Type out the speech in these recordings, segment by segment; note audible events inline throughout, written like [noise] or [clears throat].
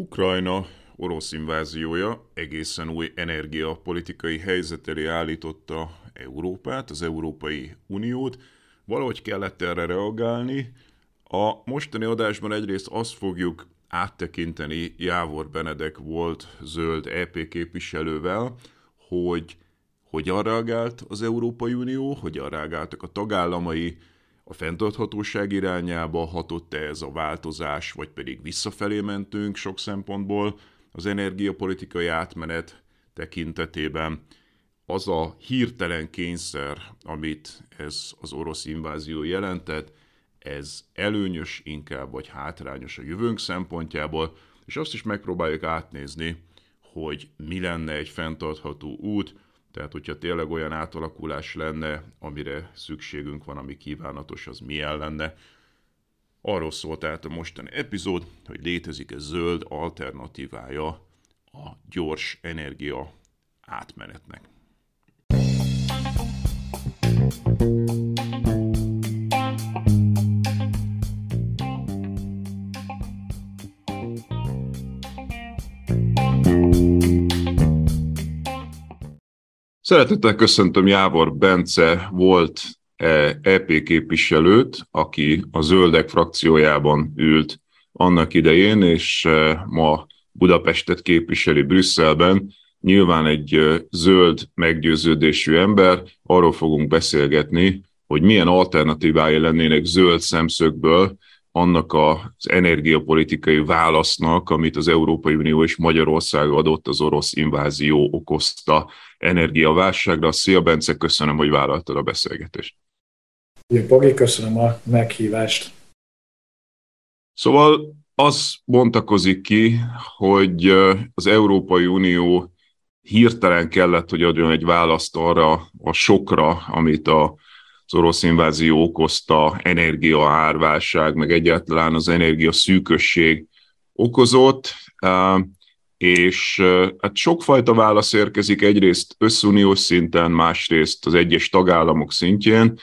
Ukrajna orosz inváziója egészen új energiapolitikai helyzet elé állította Európát, az Európai Uniót. Valahogy kellett erre reagálni. A mostani adásban egyrészt azt fogjuk áttekinteni Jávor Benedek volt zöld EP képviselővel, hogy hogyan reagált az Európai Unió, hogyan reagáltak a tagállamai, a fenntarthatóság irányába hatott-e ez a változás, vagy pedig visszafelé mentünk sok szempontból az energiapolitikai átmenet tekintetében. Az a hirtelen kényszer, amit ez az orosz invázió jelentett, ez előnyös inkább, vagy hátrányos a jövőnk szempontjából, és azt is megpróbáljuk átnézni, hogy mi lenne egy fenntartható út, tehát, hogyha tényleg olyan átalakulás lenne, amire szükségünk van, ami kívánatos, az milyen lenne. Arról szólt tehát a mostani epizód, hogy létezik-e zöld alternatívája a gyors energia átmenetnek. Szeretettel köszöntöm Jávor Bence volt EP e képviselőt, aki a Zöldek frakciójában ült annak idején, és e, ma Budapestet képviseli Brüsszelben. Nyilván egy e, zöld meggyőződésű ember, arról fogunk beszélgetni, hogy milyen alternatívái lennének zöld szemszögből annak az energiapolitikai válasznak, amit az Európai Unió és Magyarország adott az orosz invázió okozta energiaválságra. Szia Bence, köszönöm, hogy vállaltad a beszélgetést. Jó, Pogi, köszönöm a meghívást. Szóval az bontakozik ki, hogy az Európai Unió hirtelen kellett, hogy adjon egy választ arra a sokra, amit a az orosz invázió okozta energia árválság, meg egyáltalán az energia szűkösség okozott, és hát sokfajta válasz érkezik egyrészt összuniós szinten, másrészt az egyes tagállamok szintjén,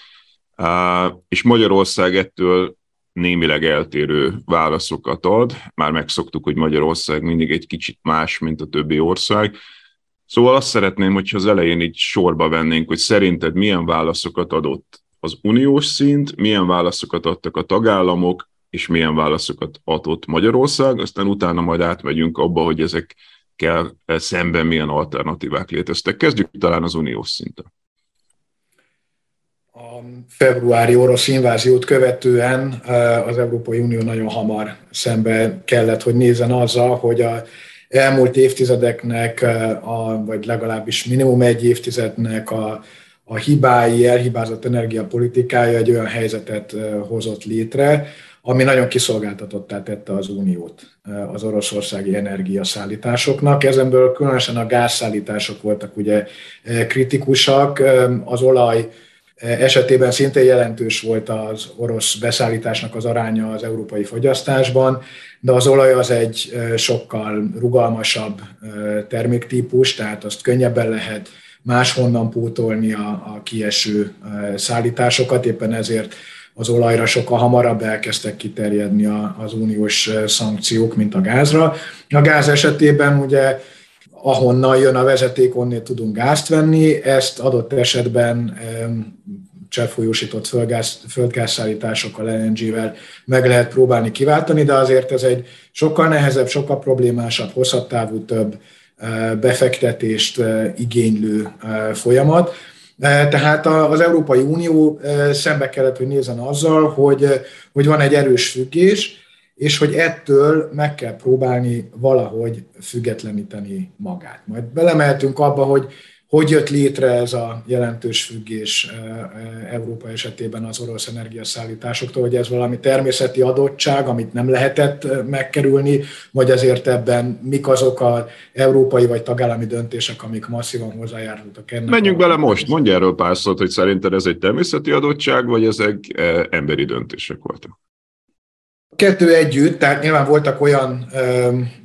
és Magyarország ettől némileg eltérő válaszokat ad. Már megszoktuk, hogy Magyarország mindig egy kicsit más, mint a többi ország. Szóval azt szeretném, hogyha az elején így sorba vennénk, hogy szerinted milyen válaszokat adott az uniós szint, milyen válaszokat adtak a tagállamok, és milyen válaszokat adott Magyarország, aztán utána majd átmegyünk abba, hogy ezekkel szemben milyen alternatívák léteztek. Kezdjük talán az uniós szinten. A februári orosz inváziót követően az Európai Unió nagyon hamar szembe kellett, hogy nézzen azzal, hogy a elmúlt évtizedeknek, a, vagy legalábbis minimum egy évtizednek a, a hibái, elhibázott energiapolitikája egy olyan helyzetet hozott létre, ami nagyon kiszolgáltatottá tette az uniót az oroszországi energiaszállításoknak. Ezenből különösen a gázszállítások voltak ugye kritikusak, az olaj esetében szintén jelentős volt az orosz beszállításnak az aránya az európai fogyasztásban, de az olaj az egy sokkal rugalmasabb terméktípus, tehát azt könnyebben lehet máshonnan pótolni a, a kieső szállításokat, éppen ezért az olajra sokkal hamarabb elkezdtek kiterjedni az uniós szankciók, mint a gázra. A gáz esetében ugye ahonnan jön a vezeték, onnél tudunk gázt venni, ezt adott esetben cseppfolyósított földgáz, földgázszállításokkal, LNG-vel meg lehet próbálni kiváltani, de azért ez egy sokkal nehezebb, sokkal problémásabb, hosszabb távú több befektetést igénylő folyamat. Tehát az Európai Unió szembe kellett, hogy nézzen azzal, hogy, hogy van egy erős függés, és hogy ettől meg kell próbálni valahogy függetleníteni magát. Majd belemeltünk abba, hogy hogy jött létre ez a jelentős függés Európa esetében az orosz energiaszállításoktól, hogy ez valami természeti adottság, amit nem lehetett megkerülni, vagy azért ebben mik azok az európai vagy tagállami döntések, amik masszívan hozzájárultak ennek. Menjünk bele most, mondj erről pár szót, hogy szerinted ez egy természeti adottság, vagy ezek emberi döntések voltak? Kettő együtt, tehát nyilván voltak olyan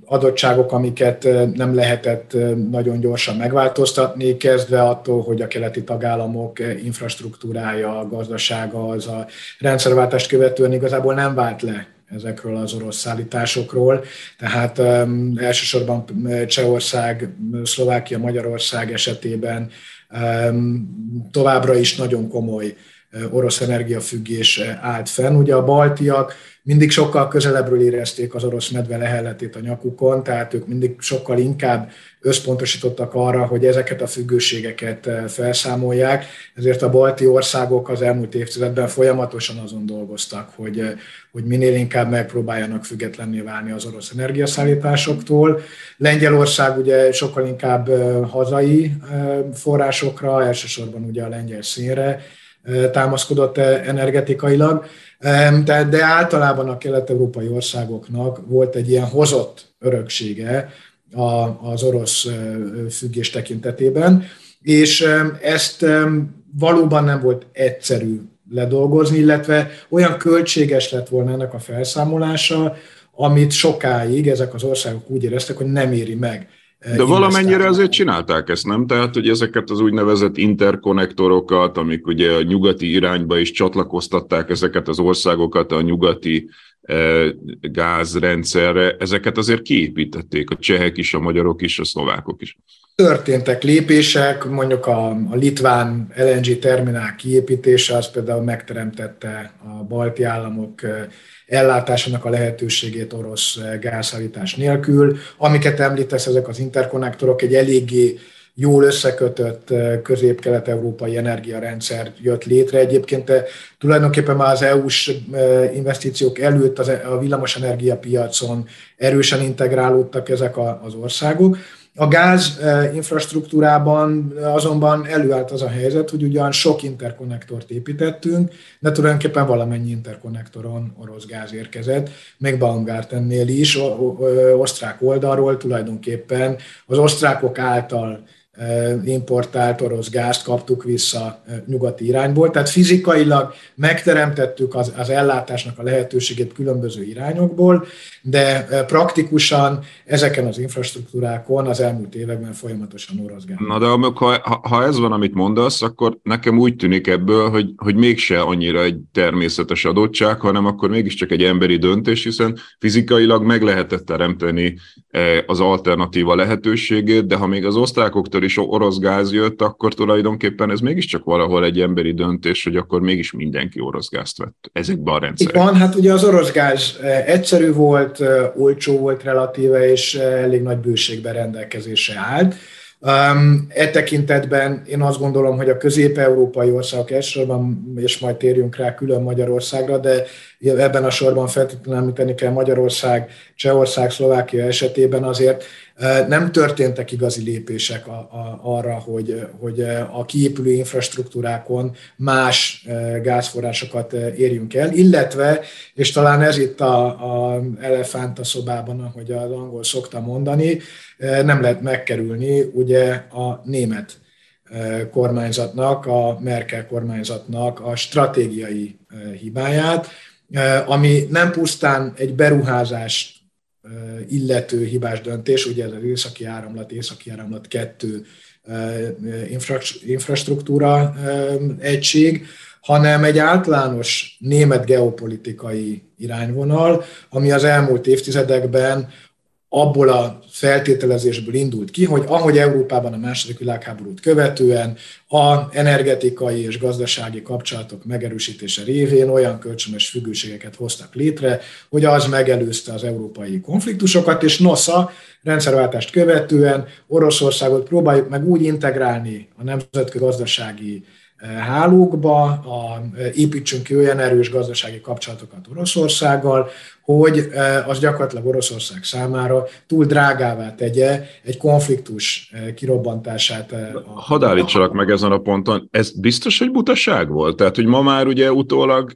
adottságok, amiket nem lehetett nagyon gyorsan megváltoztatni, kezdve attól, hogy a keleti tagállamok infrastruktúrája, gazdasága az a rendszerváltást követően igazából nem vált le ezekről az orosz szállításokról. Tehát um, elsősorban Csehország, Szlovákia, Magyarország esetében um, továbbra is nagyon komoly orosz energiafüggés állt fenn. Ugye a baltiak mindig sokkal közelebbről érezték az orosz medve lehelletét a nyakukon, tehát ők mindig sokkal inkább összpontosítottak arra, hogy ezeket a függőségeket felszámolják, ezért a balti országok az elmúlt évtizedben folyamatosan azon dolgoztak, hogy, hogy minél inkább megpróbáljanak függetlenné válni az orosz energiaszállításoktól. Lengyelország ugye sokkal inkább hazai forrásokra, elsősorban ugye a lengyel színre támaszkodott energetikailag, de általában a kelet-európai országoknak volt egy ilyen hozott öröksége az orosz függés tekintetében, és ezt valóban nem volt egyszerű ledolgozni, illetve olyan költséges lett volna ennek a felszámolása, amit sokáig ezek az országok úgy éreztek, hogy nem éri meg de valamennyire azért csinálták ezt, nem? Tehát, hogy ezeket az úgynevezett interkonnektorokat, amik ugye a nyugati irányba is csatlakoztatták ezeket az országokat a nyugati e, gázrendszerre, ezeket azért kiépítették a csehek is, a magyarok is, a szlovákok is. Történtek lépések, mondjuk a, a litván LNG terminál kiépítése, az például megteremtette a balti államok e, ellátásának a lehetőségét orosz eh, gázszállítás nélkül. Amiket említesz, ezek az interkonnektorok egy eléggé jól összekötött eh, közép-kelet-európai energiarendszer jött létre. Egyébként eh, tulajdonképpen már az EU-s investíciók előtt e- a villamosenergia piacon erősen integrálódtak ezek az országok. A gáz eh, infrastruktúrában azonban előállt az a helyzet, hogy ugyan sok interkonnektort építettünk, de tulajdonképpen valamennyi interkonnektoron orosz gáz érkezett, meg Baumgartennél is, osztrák oldalról tulajdonképpen az osztrákok által importált orosz gázt kaptuk vissza nyugati irányból. Tehát fizikailag megteremtettük az, az ellátásnak a lehetőségét különböző irányokból, de praktikusan ezeken az infrastruktúrákon az elmúlt években folyamatosan orosz gáz. Na de ha, ha ez van, amit mondasz, akkor nekem úgy tűnik ebből, hogy, hogy mégse annyira egy természetes adottság, hanem akkor mégiscsak egy emberi döntés, hiszen fizikailag meg lehetett teremteni az alternatíva lehetőségét, de ha még az osztrákoktól is orosz gáz jött, akkor tulajdonképpen ez mégiscsak valahol egy emberi döntés, hogy akkor mégis mindenki orosz gázt vett ezekben a rendszerekben. Van, hát ugye az orosz gáz eh, egyszerű volt, eh, olcsó volt relatíve, és eh, elég nagy bőségben rendelkezésre állt. Um, e tekintetben én azt gondolom, hogy a közép-európai országok elsősorban, és majd térjünk rá külön Magyarországra, de ebben a sorban feltétlenül említeni kell Magyarország, Csehország, Szlovákia esetében azért nem történtek igazi lépések arra, hogy, hogy a kiépülő infrastruktúrákon más gázforrásokat érjünk el, illetve, és talán ez itt a, a elefánt a szobában, ahogy az angol szokta mondani, nem lehet megkerülni ugye a német kormányzatnak, a Merkel kormányzatnak a stratégiai hibáját, ami nem pusztán egy beruházást illető hibás döntés, ugye az északi áramlat, északi áramlat kettő infrastruktúra egység, hanem egy általános német geopolitikai irányvonal, ami az elmúlt évtizedekben abból a feltételezésből indult ki, hogy ahogy Európában a második világháborút követően a energetikai és gazdasági kapcsolatok megerősítése révén olyan kölcsönös függőségeket hoztak létre, hogy az megelőzte az európai konfliktusokat, és NOSA rendszerváltást követően Oroszországot próbáljuk meg úgy integrálni a nemzetközi gazdasági hálókba, a, építsünk ki olyan erős gazdasági kapcsolatokat Oroszországgal, hogy az gyakorlatilag Oroszország számára túl drágává tegye egy konfliktus kirobbantását. Hadd állítsalak meg ezen a ponton, ez biztos, hogy butaság volt? Tehát, hogy ma már ugye utólag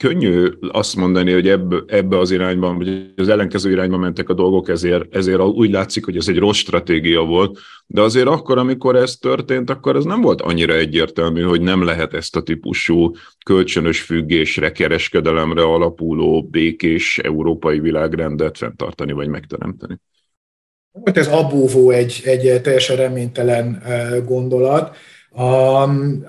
könnyű azt mondani, hogy ebbe, ebbe az irányban, vagy az ellenkező irányba mentek a dolgok, ezért, ezért úgy látszik, hogy ez egy rossz stratégia volt, de azért akkor, amikor ez történt, akkor ez nem volt annyira egyértelmű, hogy nem lehet ezt a típusú kölcsönös függésre, kereskedelemre alapuló békés európai világrendet fenntartani, vagy megteremteni. Volt ez abúvó egy, egy teljesen reménytelen gondolat, a,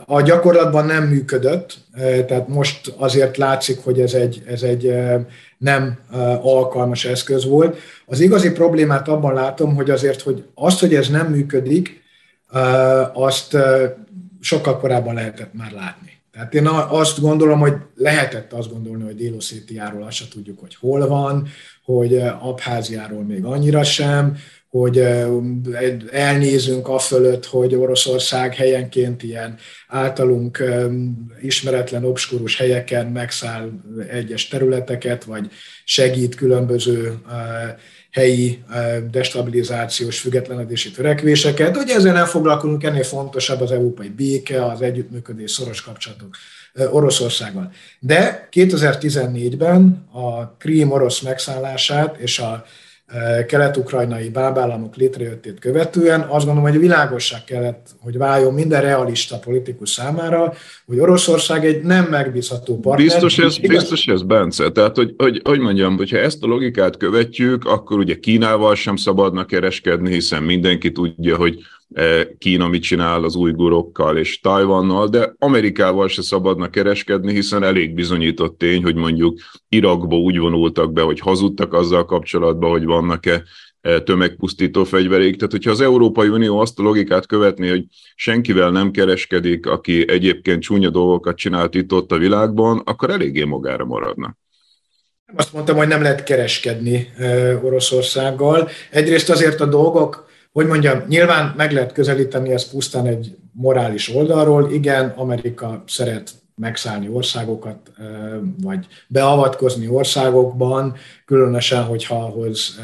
a gyakorlatban nem működött, e, tehát most azért látszik, hogy ez egy, ez egy e, nem e, alkalmas eszköz volt. Az igazi problémát abban látom, hogy azért, hogy azt, hogy ez nem működik, azt sokkal korábban lehetett már látni. Tehát én azt gondolom, hogy lehetett azt gondolni, hogy Délosszétiáról azt se tudjuk, hogy hol van, hogy Abháziáról még annyira sem, hogy elnézünk a fölött, hogy Oroszország helyenként ilyen általunk ismeretlen obskurus helyeken megszáll egyes területeket, vagy segít különböző helyi destabilizációs, függetlenedési törekvéseket, hogy ezzel nem foglalkozunk, ennél fontosabb az európai béke, az együttműködés, szoros kapcsolatok Oroszországgal. De 2014-ben a Krím orosz megszállását és a kelet-ukrajnai bábállamok létrejöttét követően azt gondolom, hogy világosság kellett, hogy váljon minden realista politikus számára, hogy Oroszország egy nem megbízható partner. Biztos ez, biztos ez Bence. Tehát, hogy, hogy, hogy mondjam, hogyha ezt a logikát követjük, akkor ugye Kínával sem szabadna kereskedni, hiszen mindenki tudja, hogy Kína mit csinál az újgurokkal és Tajvannal, de Amerikával se szabadna kereskedni, hiszen elég bizonyított tény, hogy mondjuk Irakba úgy vonultak be, hogy hazudtak azzal kapcsolatban, hogy vannak-e e, tömegpusztító fegyverék. Tehát, hogyha az Európai Unió azt a logikát követni, hogy senkivel nem kereskedik, aki egyébként csúnya dolgokat csinált itt ott a világban, akkor eléggé magára maradna. Azt mondtam, hogy nem lehet kereskedni e, Oroszországgal. Egyrészt azért a dolgok hogy mondjam, nyilván meg lehet közelíteni ezt pusztán egy morális oldalról. Igen, Amerika szeret megszállni országokat, vagy beavatkozni országokban, különösen, hogyha ahhoz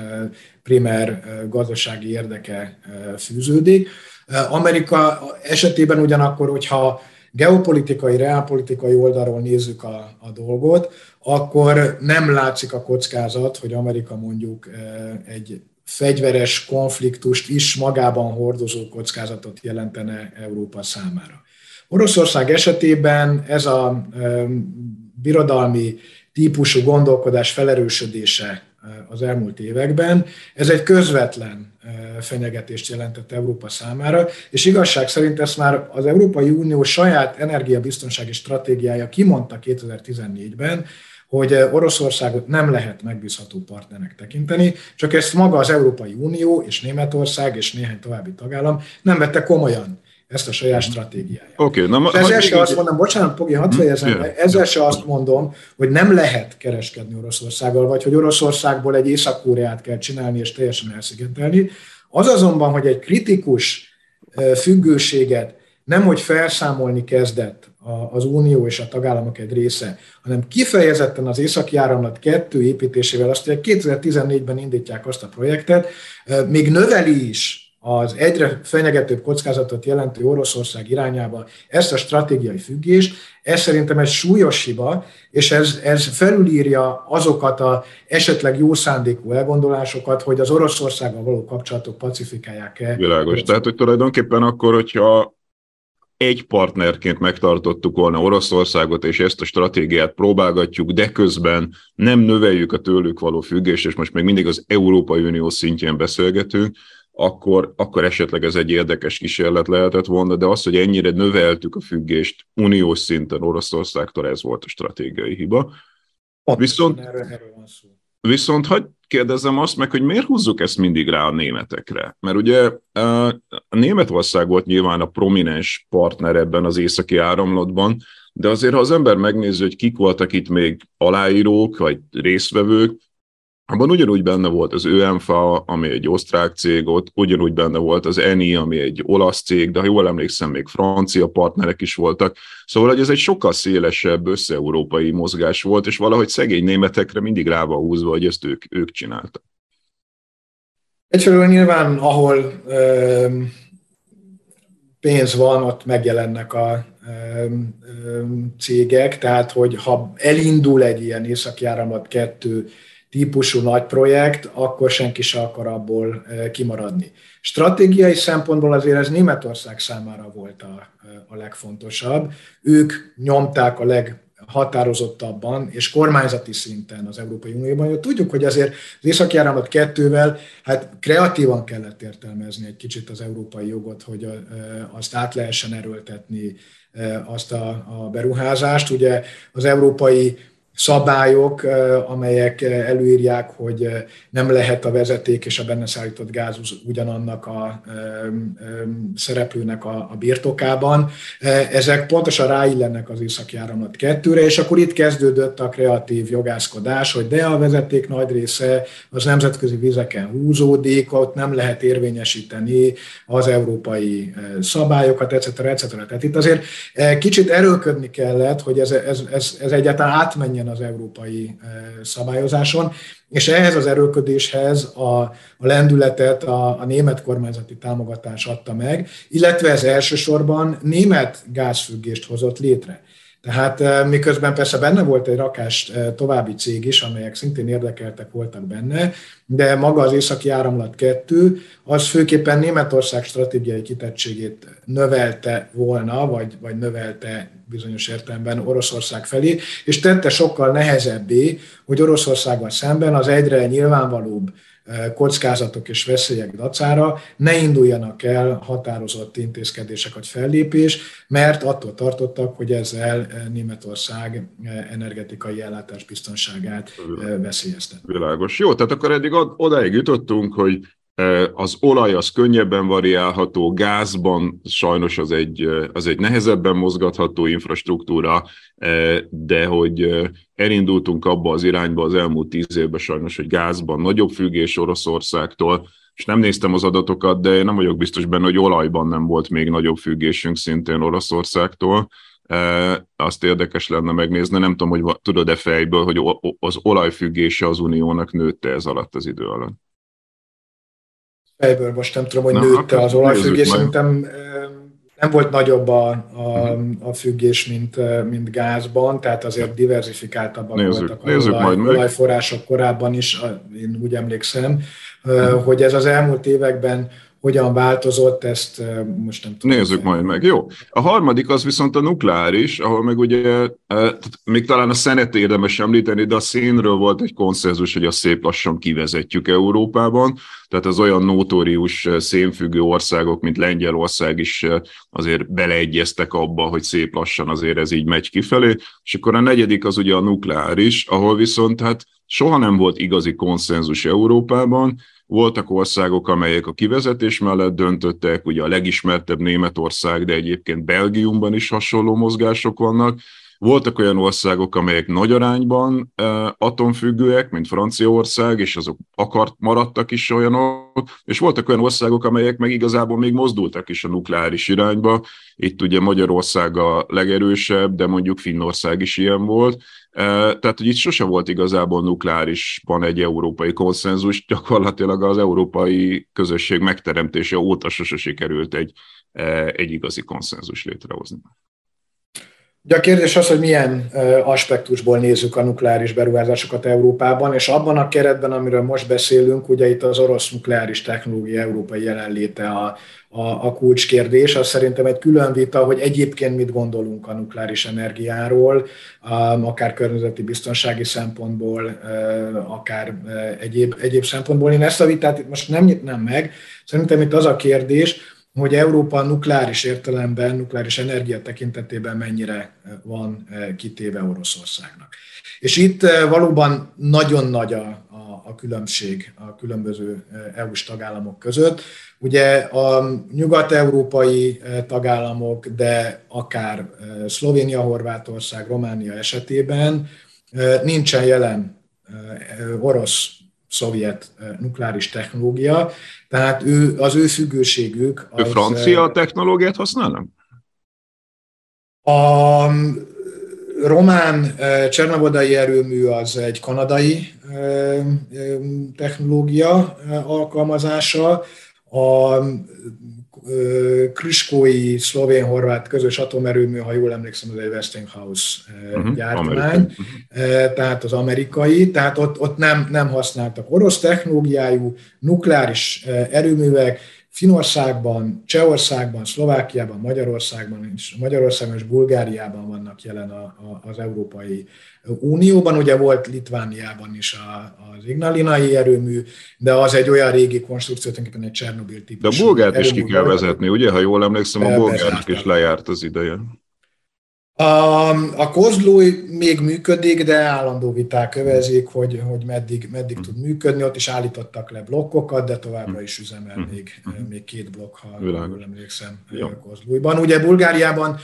primer gazdasági érdeke fűződik. Amerika esetében ugyanakkor, hogyha geopolitikai, reálpolitikai oldalról nézzük a, a dolgot, akkor nem látszik a kockázat, hogy Amerika mondjuk egy fegyveres konfliktust is magában hordozó kockázatot jelentene Európa számára. Oroszország esetében ez a birodalmi típusú gondolkodás felerősödése az elmúlt években, ez egy közvetlen fenyegetést jelentett Európa számára, és igazság szerint ezt már az Európai Unió saját energiabiztonsági stratégiája kimondta 2014-ben, hogy eh, Oroszországot nem lehet megbízható partnernek tekinteni, csak ezt maga az Európai Unió és Németország és néhány további tagállam nem vette komolyan ezt a saját stratégiáját. Okay, na, ezzel se azt mondom, bocsánat, Pogi, hadd hm? fejezem yeah. ezzel se azt mondom, hogy nem lehet kereskedni Oroszországgal, vagy hogy Oroszországból egy észak kell csinálni és teljesen elszigetelni. Az azonban, hogy egy kritikus eh, függőséget nem hogy felszámolni kezdett az Unió és a tagállamok egy része, hanem kifejezetten az északi áramlat kettő építésével, azt hogy 2014-ben indítják azt a projektet, még növeli is az egyre fenyegetőbb kockázatot jelentő Oroszország irányába ezt a stratégiai függést, ez szerintem egy súlyos hiba, és ez, ez felülírja azokat a esetleg jó szándékú elgondolásokat, hogy az Oroszországgal való kapcsolatok pacifikálják-e. Világos. Tehát, hogy tulajdonképpen akkor, hogyha egy partnerként megtartottuk volna Oroszországot, és ezt a stratégiát próbálgatjuk, de közben nem növeljük a tőlük való függést, és most még mindig az Európai Unió szintjén beszélgetünk, akkor, akkor esetleg ez egy érdekes kísérlet lehetett volna, de az, hogy ennyire növeltük a függést uniós szinten Oroszországtól, ez volt a stratégiai hiba. Viszont erről, erről van szó. Viszont hogy kérdezem azt meg, hogy miért húzzuk ezt mindig rá a németekre? Mert ugye a Németország volt nyilván a prominens partner ebben az északi áramlatban, de azért, ha az ember megnézi, hogy kik voltak itt még aláírók, vagy résztvevők, abban ugyanúgy benne volt az ÖMFA, ami egy osztrák cég, ott ugyanúgy benne volt az ENI, ami egy olasz cég, de ha jól emlékszem, még francia partnerek is voltak. Szóval, hogy ez egy sokkal szélesebb össze-európai mozgás volt, és valahogy szegény németekre mindig rá van húzva, hogy ezt ők, ők csináltak. Egyfelől nyilván, ahol ö, pénz van, ott megjelennek a ö, ö, cégek, tehát hogy ha elindul egy ilyen északi áramlat 2 típusú nagy projekt, akkor senki se akar abból kimaradni. Stratégiai szempontból azért ez Németország számára volt a, a legfontosabb. Ők nyomták a leghatározottabban, és kormányzati szinten az Európai Unióban. Tudjuk, hogy azért az északi áramlat kettővel hát kreatívan kellett értelmezni egy kicsit az európai jogot, hogy azt át lehessen erőltetni, azt a, a beruházást. Ugye az európai szabályok, amelyek előírják, hogy nem lehet a vezeték és a benne szállított gáz ugyanannak a szereplőnek a, birtokában. Ezek pontosan ráillennek az északi áramlat kettőre, és akkor itt kezdődött a kreatív jogászkodás, hogy de a vezeték nagy része az nemzetközi vizeken húzódik, ott nem lehet érvényesíteni az európai szabályokat, etc. etc. Tehát itt azért kicsit erőködni kellett, hogy ez, ez, ez, ez egyáltalán átmenjen az európai szabályozáson, és ehhez az erőködéshez a, a lendületet a, a német kormányzati támogatás adta meg, illetve ez elsősorban német gázfüggést hozott létre. Tehát eh, miközben persze benne volt egy rakás eh, további cég is, amelyek szintén érdekeltek voltak benne, de maga az északi áramlat 2, az főképpen Németország stratégiai kitettségét növelte volna, vagy, vagy növelte bizonyos értelemben Oroszország felé, és tette sokkal nehezebbé, hogy Oroszországgal szemben az egyre nyilvánvalóbb kockázatok és veszélyek dacára ne induljanak el határozott intézkedések vagy fellépés, mert attól tartottak, hogy ezzel Németország energetikai ellátás biztonságát veszélyeztet. Világos. Jó, tehát akkor eddig odáig jutottunk, hogy az olaj az könnyebben variálható, gázban sajnos az egy, az egy nehezebben mozgatható infrastruktúra, de hogy elindultunk abba az irányba az elmúlt tíz évben sajnos, hogy gázban nagyobb függés Oroszországtól, és nem néztem az adatokat, de én nem vagyok biztos benne, hogy olajban nem volt még nagyobb függésünk szintén Oroszországtól. Azt érdekes lenne megnézni, nem tudom, hogy tudod-e fejből, hogy az olajfüggése az uniónak nőtte ez alatt az idő alatt fejből most nem tudom, hogy Na, nőtte az olajfüggés, szerintem nem volt nagyobb a, a, a függés, mint, mint gázban, tehát azért diversifikáltabbak nézzük, voltak a nézzük olaj, olajforrások korábban is, én úgy emlékszem, uh-huh. hogy ez az elmúlt években hogyan változott, ezt most nem tudom. Nézzük majd meg. Jó. A harmadik az viszont a nukleáris, ahol meg ugye, még talán a szenet érdemes említeni, de a szénről volt egy konszenzus, hogy a szép lassan kivezetjük Európában, tehát az olyan notórius szénfüggő országok, mint Lengyelország is azért beleegyeztek abba, hogy szép lassan azért ez így megy kifelé, és akkor a negyedik az ugye a nukleáris, ahol viszont hát soha nem volt igazi konszenzus Európában, voltak országok, amelyek a kivezetés mellett döntöttek, ugye a legismertebb Németország, de egyébként Belgiumban is hasonló mozgások vannak. Voltak olyan országok, amelyek nagy arányban atomfüggőek, mint Franciaország, és azok akart maradtak is olyanok, és voltak olyan országok, amelyek meg igazából még mozdultak is a nukleáris irányba. Itt ugye Magyarország a legerősebb, de mondjuk Finnország is ilyen volt. Tehát, hogy itt sose volt igazából nukleárisban egy európai konszenzus, gyakorlatilag az európai közösség megteremtése óta sose sikerült egy, egy igazi konszenzus létrehozni. De a kérdés az, hogy milyen aspektusból nézzük a nukleáris beruházásokat Európában, és abban a keretben, amiről most beszélünk, ugye itt az orosz nukleáris technológia európai jelenléte a, a, a kulcskérdés. Az szerintem egy külön vita, hogy egyébként mit gondolunk a nukleáris energiáról, akár környezeti biztonsági szempontból, akár egyéb, egyéb szempontból. Én ezt a vitát itt most nem nyitnám meg. Szerintem itt az a kérdés, hogy Európa nukleáris értelemben, nukleáris energia tekintetében mennyire van kitéve Oroszországnak. És itt valóban nagyon nagy a, a, a különbség a különböző EU-s tagállamok között. Ugye a nyugat-európai tagállamok, de akár Szlovénia, Horvátország, Románia esetében nincsen jelen orosz szovjet nukleáris technológia, tehát ő, az ő függőségük... Az, ő francia technológiát használnak? A román csernavodai erőmű az egy kanadai technológia alkalmazása, a Kriskói szlovén-horvát közös atomerőmű, ha jól emlékszem, az egy Westinghouse uh-huh, gyártmány, amerikai. tehát az amerikai, tehát ott, ott nem, nem használtak orosz technológiájú nukleáris erőművek, Finországban, Csehországban, Szlovákiában, Magyarországban és Magyarországon és Bulgáriában vannak jelen a, a, az Európai Unióban. Ugye volt Litvániában is a, az Ignalinai erőmű, de az egy olyan régi konstrukció, tulajdonképpen egy Csernobil típusú. De a bulgárt is ki kell vezetni, ugye? Ha jól emlékszem, a bulgárnak is lejárt az ideje. A, kozlói még működik, de állandó viták kövezik, hogy, hogy meddig, meddig tud működni. Ott is állítottak le blokkokat, de továbbra is üzemel még, még két blokk, ha jól emlékszem, Kozlóiban. Ugye Bulgáriában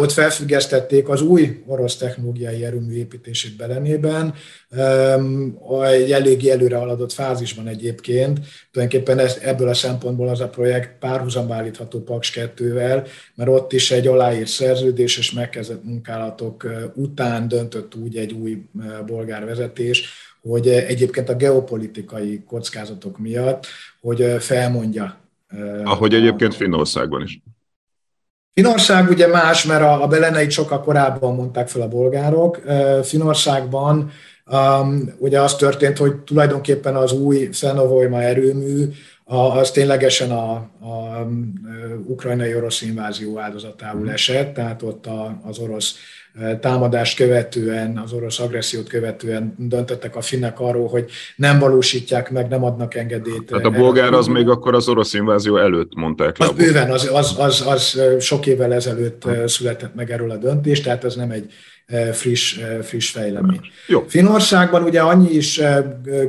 ott felfüggesztették az új orosz technológiai erőmű építését Belenében, egy eléggé előre haladott fázisban egyébként. Tulajdonképpen ez, ebből a szempontból az a projekt párhuzamba állítható Paks 2-vel, mert ott is egy aláírt szerződés és megkezdett munkálatok után döntött úgy egy új bolgár vezetés, hogy egyébként a geopolitikai kockázatok miatt, hogy felmondja. Ahogy egyébként Finnországban is. Finország ugye más, mert a, a beleneit sokkal korábban mondták fel a bolgárok. Finországban Um, ugye az történt, hogy tulajdonképpen az új Szenovolyma erőmű az ténylegesen a, a ukrajnai orosz invázió áldozatául mhm. esett, tehát ott a, az orosz támadást követően, az orosz agressziót követően döntöttek a finnek arról, hogy nem valósítják meg, nem adnak engedélyt. Tehát a bolgár az még akkor az orosz invázió előtt mondták le. Az bőven, az, az, az, az sok évvel ezelőtt született meg erről a döntés, tehát ez nem egy friss, friss fejlemény. Jó. Finországban ugye annyi is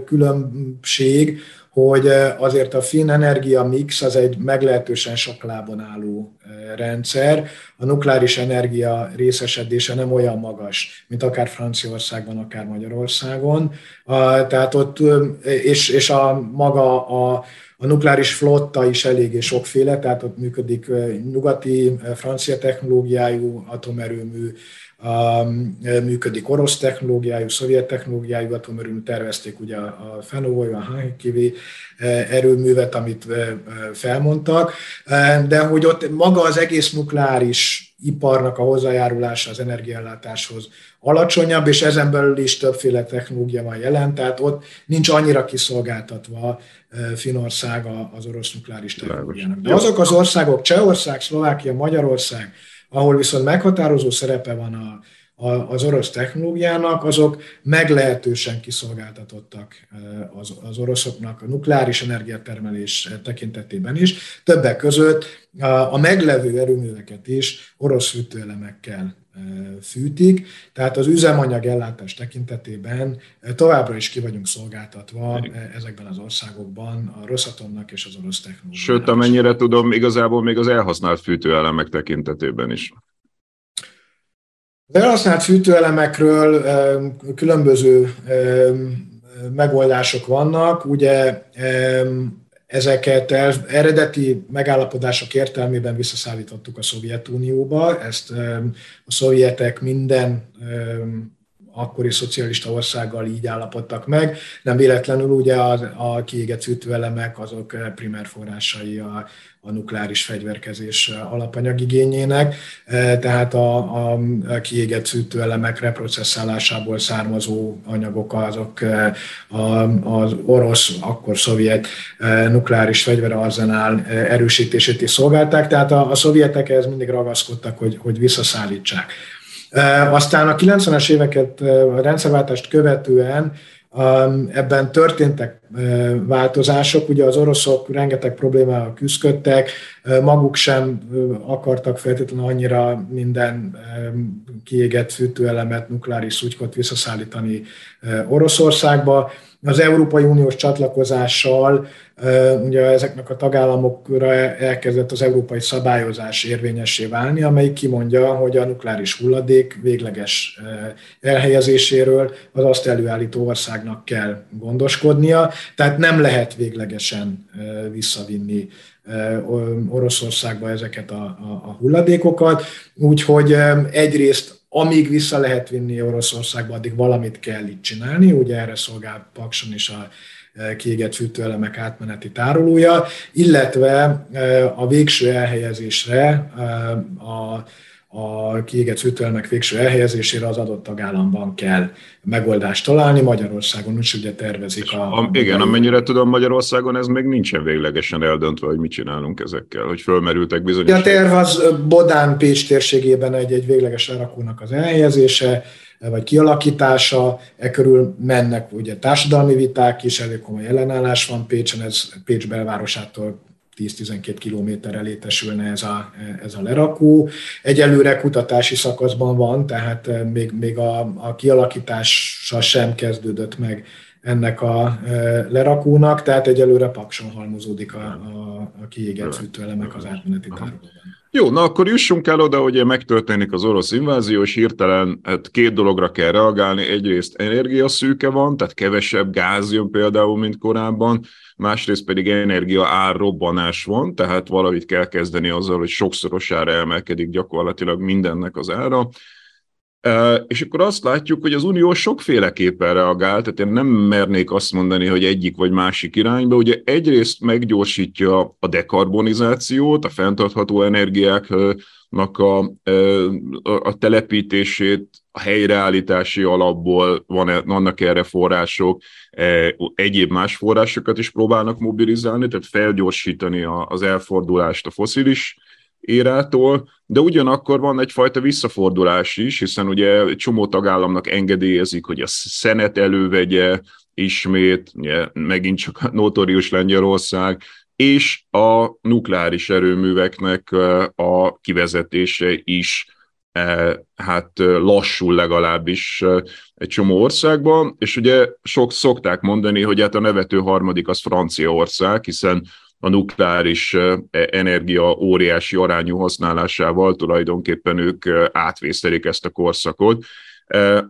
különbség, hogy azért a finn energia mix az egy meglehetősen sok lábon álló rendszer. A nukleáris energia részesedése nem olyan magas, mint akár Franciaországban, akár Magyarországon. Tehát ott, és, és a maga a, a nukleáris flotta is eléggé sokféle, tehát ott működik nyugati, francia technológiájú atomerőmű, működik orosz technológiájú, szovjet technológiájú atomerőmű, tervezték ugye a Fenovoy, a Hankivi erőművet, amit felmondtak, de hogy ott maga az egész nukleáris iparnak a hozzájárulása az energiállátáshoz alacsonyabb, és ezen belül is többféle technológia van jelen, tehát ott nincs annyira kiszolgáltatva Finország az orosz nukleáris technológiának. De azok az országok, Csehország, Szlovákia, Magyarország, ahol viszont meghatározó szerepe van a, a, az orosz technológiának, azok meglehetősen kiszolgáltatottak az, az oroszoknak a nukleáris energiatermelés tekintetében is. Többek között a, a meglevő erőműveket is orosz fűtőelemekkel fűtik, tehát az üzemanyag ellátás tekintetében továbbra is ki vagyunk szolgáltatva ezekben az országokban a Rosszatomnak és az orosz technológiának. Sőt, amennyire tudom, igazából még az elhasznált fűtőelemek tekintetében is. Az elhasznált fűtőelemekről különböző megoldások vannak. Ugye Ezeket eredeti megállapodások értelmében visszaszállítottuk a Szovjetunióba, ezt a szovjetek minden akkori szocialista országgal így állapodtak meg. Nem véletlenül ugye a, a kiégett fűtőelemek azok primer forrásai a, a nukleáris fegyverkezés alapanyagigényének, tehát a, a kiégett szűtőelemek reprocesszálásából származó anyagok azok az orosz, akkor szovjet nukleáris fegyverarzenál erősítését is szolgálták, tehát a, a szovjetek ez mindig ragaszkodtak, hogy, hogy visszaszállítsák. Aztán a 90-es éveket, a rendszerváltást követően ebben történtek változások. Ugye az oroszok rengeteg problémával küzdöttek, maguk sem akartak feltétlenül annyira minden kiégett fűtőelemet, nukleáris szutykot visszaszállítani Oroszországba. Az Európai Uniós csatlakozással ugye ezeknek a tagállamokra elkezdett az európai szabályozás érvényessé válni, amelyik kimondja, hogy a nukleáris hulladék végleges elhelyezéséről az azt előállító országnak kell gondoskodnia, tehát nem lehet véglegesen visszavinni Oroszországba ezeket a, a, a hulladékokat, úgyhogy egyrészt amíg vissza lehet vinni Oroszországba, addig valamit kell itt csinálni, ugye erre szolgál Pakson is a kiégett fűtőelemek átmeneti tárolója, illetve a végső elhelyezésre a a kiégett fűtőelemek végső elhelyezésére az adott tagállamban kell megoldást találni. Magyarországon is ugye tervezik a... a igen, amennyire tudom, Magyarországon ez még nincsen véglegesen eldöntve, hogy mit csinálunk ezekkel, hogy fölmerültek bizonyos... A terv az Bodán Pécs térségében egy, egy végleges lerakónak az elhelyezése, vagy kialakítása, e körül mennek ugye társadalmi viták is, elég komoly ellenállás van Pécsen, ez Pécs belvárosától 10-12 kilométerre létesülne ez a, ez a lerakó. Egyelőre kutatási szakaszban van, tehát eh, még, még a, a kialakítása sem kezdődött meg ennek a eh, lerakónak, tehát egyelőre pakson halmozódik a, a, a kiégett fűtőelemek az átmeneti tárolóban. Jó, na akkor jussunk el oda, hogy megtörténik az orosz invázió, és hirtelen hát két dologra kell reagálni. Egyrészt energiaszűke van, tehát kevesebb gáz jön például, mint korábban, másrészt pedig energia árrobbanás van, tehát valamit kell kezdeni azzal, hogy sokszorosára emelkedik gyakorlatilag mindennek az ára. És akkor azt látjuk, hogy az Unió sokféleképpen reagál, tehát én nem mernék azt mondani, hogy egyik vagy másik irányba. Ugye egyrészt meggyorsítja a dekarbonizációt, a fenntartható energiáknak a, a telepítését, a helyreállítási alapból van, vannak erre források, egyéb más forrásokat is próbálnak mobilizálni, tehát felgyorsítani az elfordulást a foszilis érától, de ugyanakkor van egyfajta visszafordulás is, hiszen ugye csomó tagállamnak engedélyezik, hogy a szenet elővegye ismét, ugye, megint csak [laughs] notorius Lengyelország, és a nukleáris erőműveknek a kivezetése is hát lassul legalábbis egy csomó országban, és ugye sok szokták mondani, hogy hát a nevető harmadik az Franciaország, hiszen a nukleáris energia óriási arányú használásával tulajdonképpen ők átvésztelik ezt a korszakot.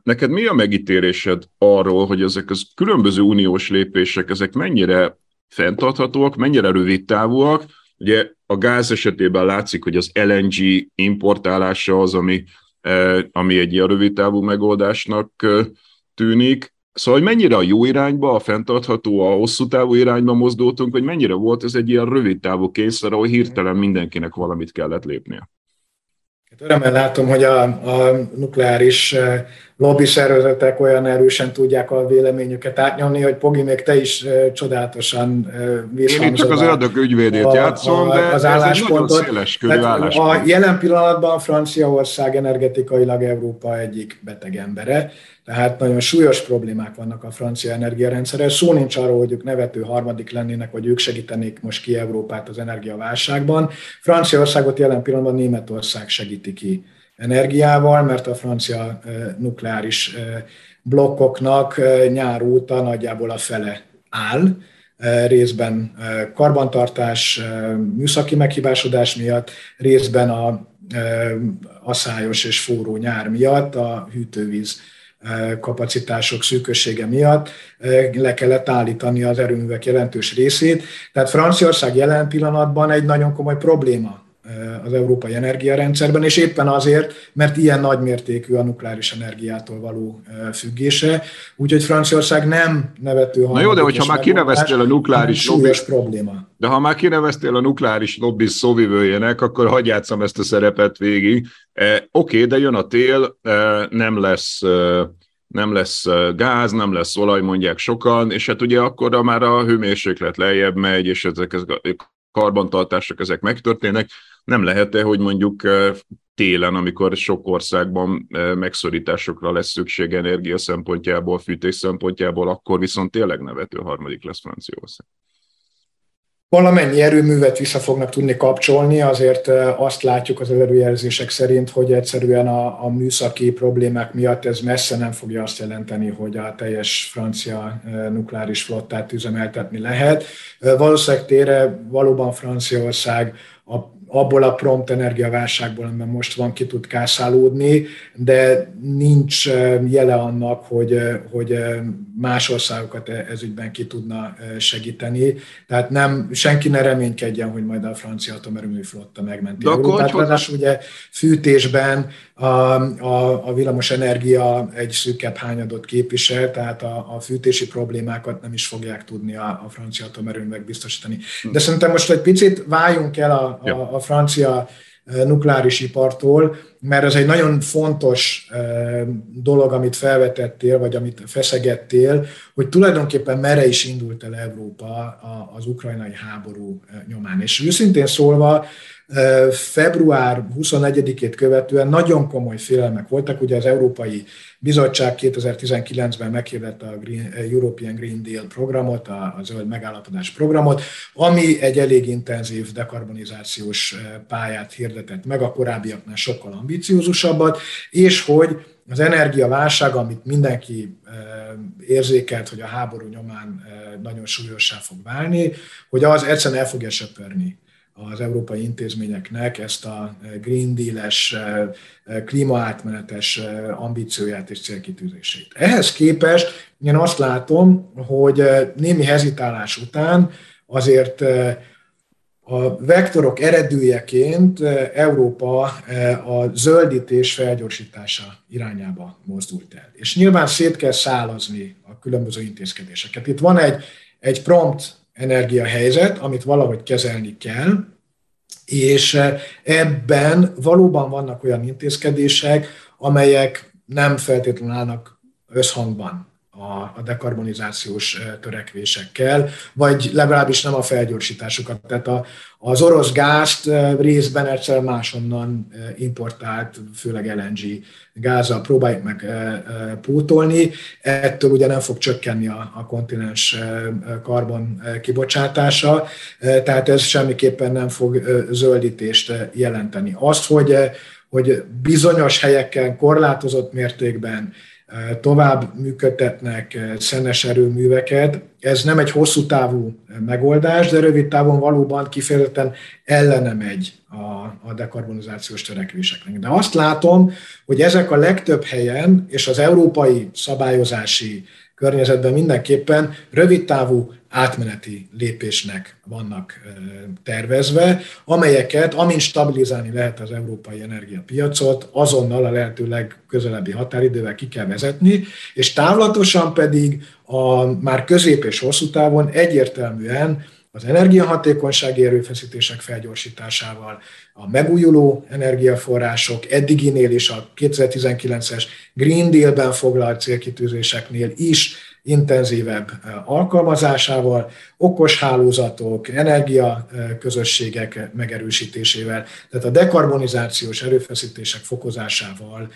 Neked mi a megítélésed arról, hogy ezek az különböző uniós lépések, ezek mennyire fenntarthatóak, mennyire rövid távúak? Ugye a gáz esetében látszik, hogy az LNG importálása az, ami, ami egy ilyen rövid távú megoldásnak tűnik, Szóval, hogy mennyire a jó irányba, a fenntartható, a hosszú távú irányba mozdultunk, vagy mennyire volt ez egy ilyen rövid távú kényszer, ahol hirtelen mindenkinek valamit kellett lépnie? Hát örömmel látom, hogy a, a nukleáris lobby szervezetek olyan erősen tudják a véleményüket átnyomni, hogy Pogi, még te is csodálatosan uh, Én itt csak az ördög ügyvédét a, játszom, a, de az ez egy nagyon széles körű álláspont. A jelen pillanatban Franciaország energetikailag Európa egyik beteg embere, tehát nagyon súlyos problémák vannak a francia energiarendszerrel. Szó nincs arról, hogy ők nevető harmadik lennének, vagy ők segítenék most ki Európát az energiaválságban. Franciaországot jelen pillanatban Németország segíti ki energiával, mert a francia nukleáris blokkoknak nyár óta nagyjából a fele áll, részben karbantartás, műszaki meghibásodás miatt, részben a aszályos és forró nyár miatt a hűtővíz kapacitások szűkössége miatt le kellett állítani az erőművek jelentős részét. Tehát Franciaország jelen pillanatban egy nagyon komoly probléma az európai energiarendszerben, és éppen azért, mert ilyen nagymértékű a nukleáris energiától való függése. Úgyhogy Franciaország nem nevető Na jó, de hogyha már kineveztél a nukleáris lobby... probléma. De ha már kineveztél a nukleáris lobby szóvivőjének, akkor hagyj játszom ezt a szerepet végig. Eh, Oké, okay, de jön a tél, eh, nem lesz eh, nem lesz gáz, nem lesz olaj, mondják sokan, és hát ugye akkor már a hőmérséklet lejjebb megy, és ezek a karbantartások ezek megtörténnek, nem lehet-e, hogy mondjuk télen, amikor sok országban megszorításokra lesz szükség energia szempontjából, fűtés szempontjából, akkor viszont tényleg nevető harmadik lesz Franciaország valamennyi erőművet vissza fognak tudni kapcsolni, azért azt látjuk az előjelzések szerint, hogy egyszerűen a, a műszaki problémák miatt ez messze nem fogja azt jelenteni, hogy a teljes francia nukleáris flottát üzemeltetni lehet. Valószínűleg tére valóban Franciaország a abból a prompt energiaválságból, amiben most van, ki tud kászálódni, de nincs jele annak, hogy, hogy más országokat e, ezügyben ki tudna segíteni. Tehát nem, senki ne reménykedjen, hogy majd a francia atomerőmű flotta megmenti de Európát. Ráadásul ugye fűtésben a, a, a villamos energia egy szűkebb hányadot képvisel, tehát a, a fűtési problémákat nem is fogják tudni a, a francia atomerőművek biztosítani. De szerintem most egy picit váljunk el a, a, a francia nukleáris ipartól, mert ez egy nagyon fontos dolog, amit felvetettél, vagy amit feszegettél, hogy tulajdonképpen merre is indult el Európa az ukrajnai háború nyomán. És őszintén szólva, február 21-ét követően nagyon komoly félelmek voltak. Ugye az Európai Bizottság 2019-ben meghirdette a Green, European Green Deal programot, a, a zöld megállapodás programot, ami egy elég intenzív dekarbonizációs pályát hirdetett meg, a korábbiaknál sokkal ambiciózusabbat, és hogy az energiaválság, amit mindenki érzékelt, hogy a háború nyomán nagyon súlyossá fog válni, hogy az egyszerűen el fogja söpörni az európai intézményeknek ezt a Green Deal-es, klímaátmenetes ambícióját és célkitűzését. Ehhez képest én azt látom, hogy némi hezitálás után azért a vektorok eredőjeként Európa a zöldítés felgyorsítása irányába mozdult el. És nyilván szét kell szálazni a különböző intézkedéseket. Itt van egy, egy prompt energiahelyzet, amit valahogy kezelni kell, és eh, ebben valóban vannak olyan intézkedések, amelyek nem feltétlenül állnak összhangban a, a dekarbonizációs eh, törekvésekkel, vagy legalábbis nem a felgyorsításukat. Tehát a, az orosz gázt eh, részben egyszer másonnan eh, importált, főleg LNG gázzal próbáljuk meg pótolni. Ettől ugye nem fog csökkenni a, a kontinens karbon kibocsátása, tehát ez semmiképpen nem fog zöldítést jelenteni. Azt, hogy, hogy bizonyos helyeken korlátozott mértékben tovább működtetnek szenes erőműveket. Ez nem egy hosszú távú megoldás, de rövid távon valóban kifejezetten ellene megy a, a dekarbonizációs törekvéseknek. De azt látom, hogy ezek a legtöbb helyen és az európai szabályozási környezetben mindenképpen rövidtávú átmeneti lépésnek vannak tervezve, amelyeket, amint stabilizálni lehet az európai energiapiacot, azonnal a lehető legközelebbi határidővel ki kell vezetni, és távlatosan pedig a már közép és hosszú távon egyértelműen az energiahatékonysági erőfeszítések felgyorsításával, a megújuló energiaforrások eddiginél és a 2019-es Green Deal-ben foglalt célkitűzéseknél is intenzívebb alkalmazásával, okos hálózatok, energiaközösségek megerősítésével, tehát a dekarbonizációs erőfeszítések fokozásával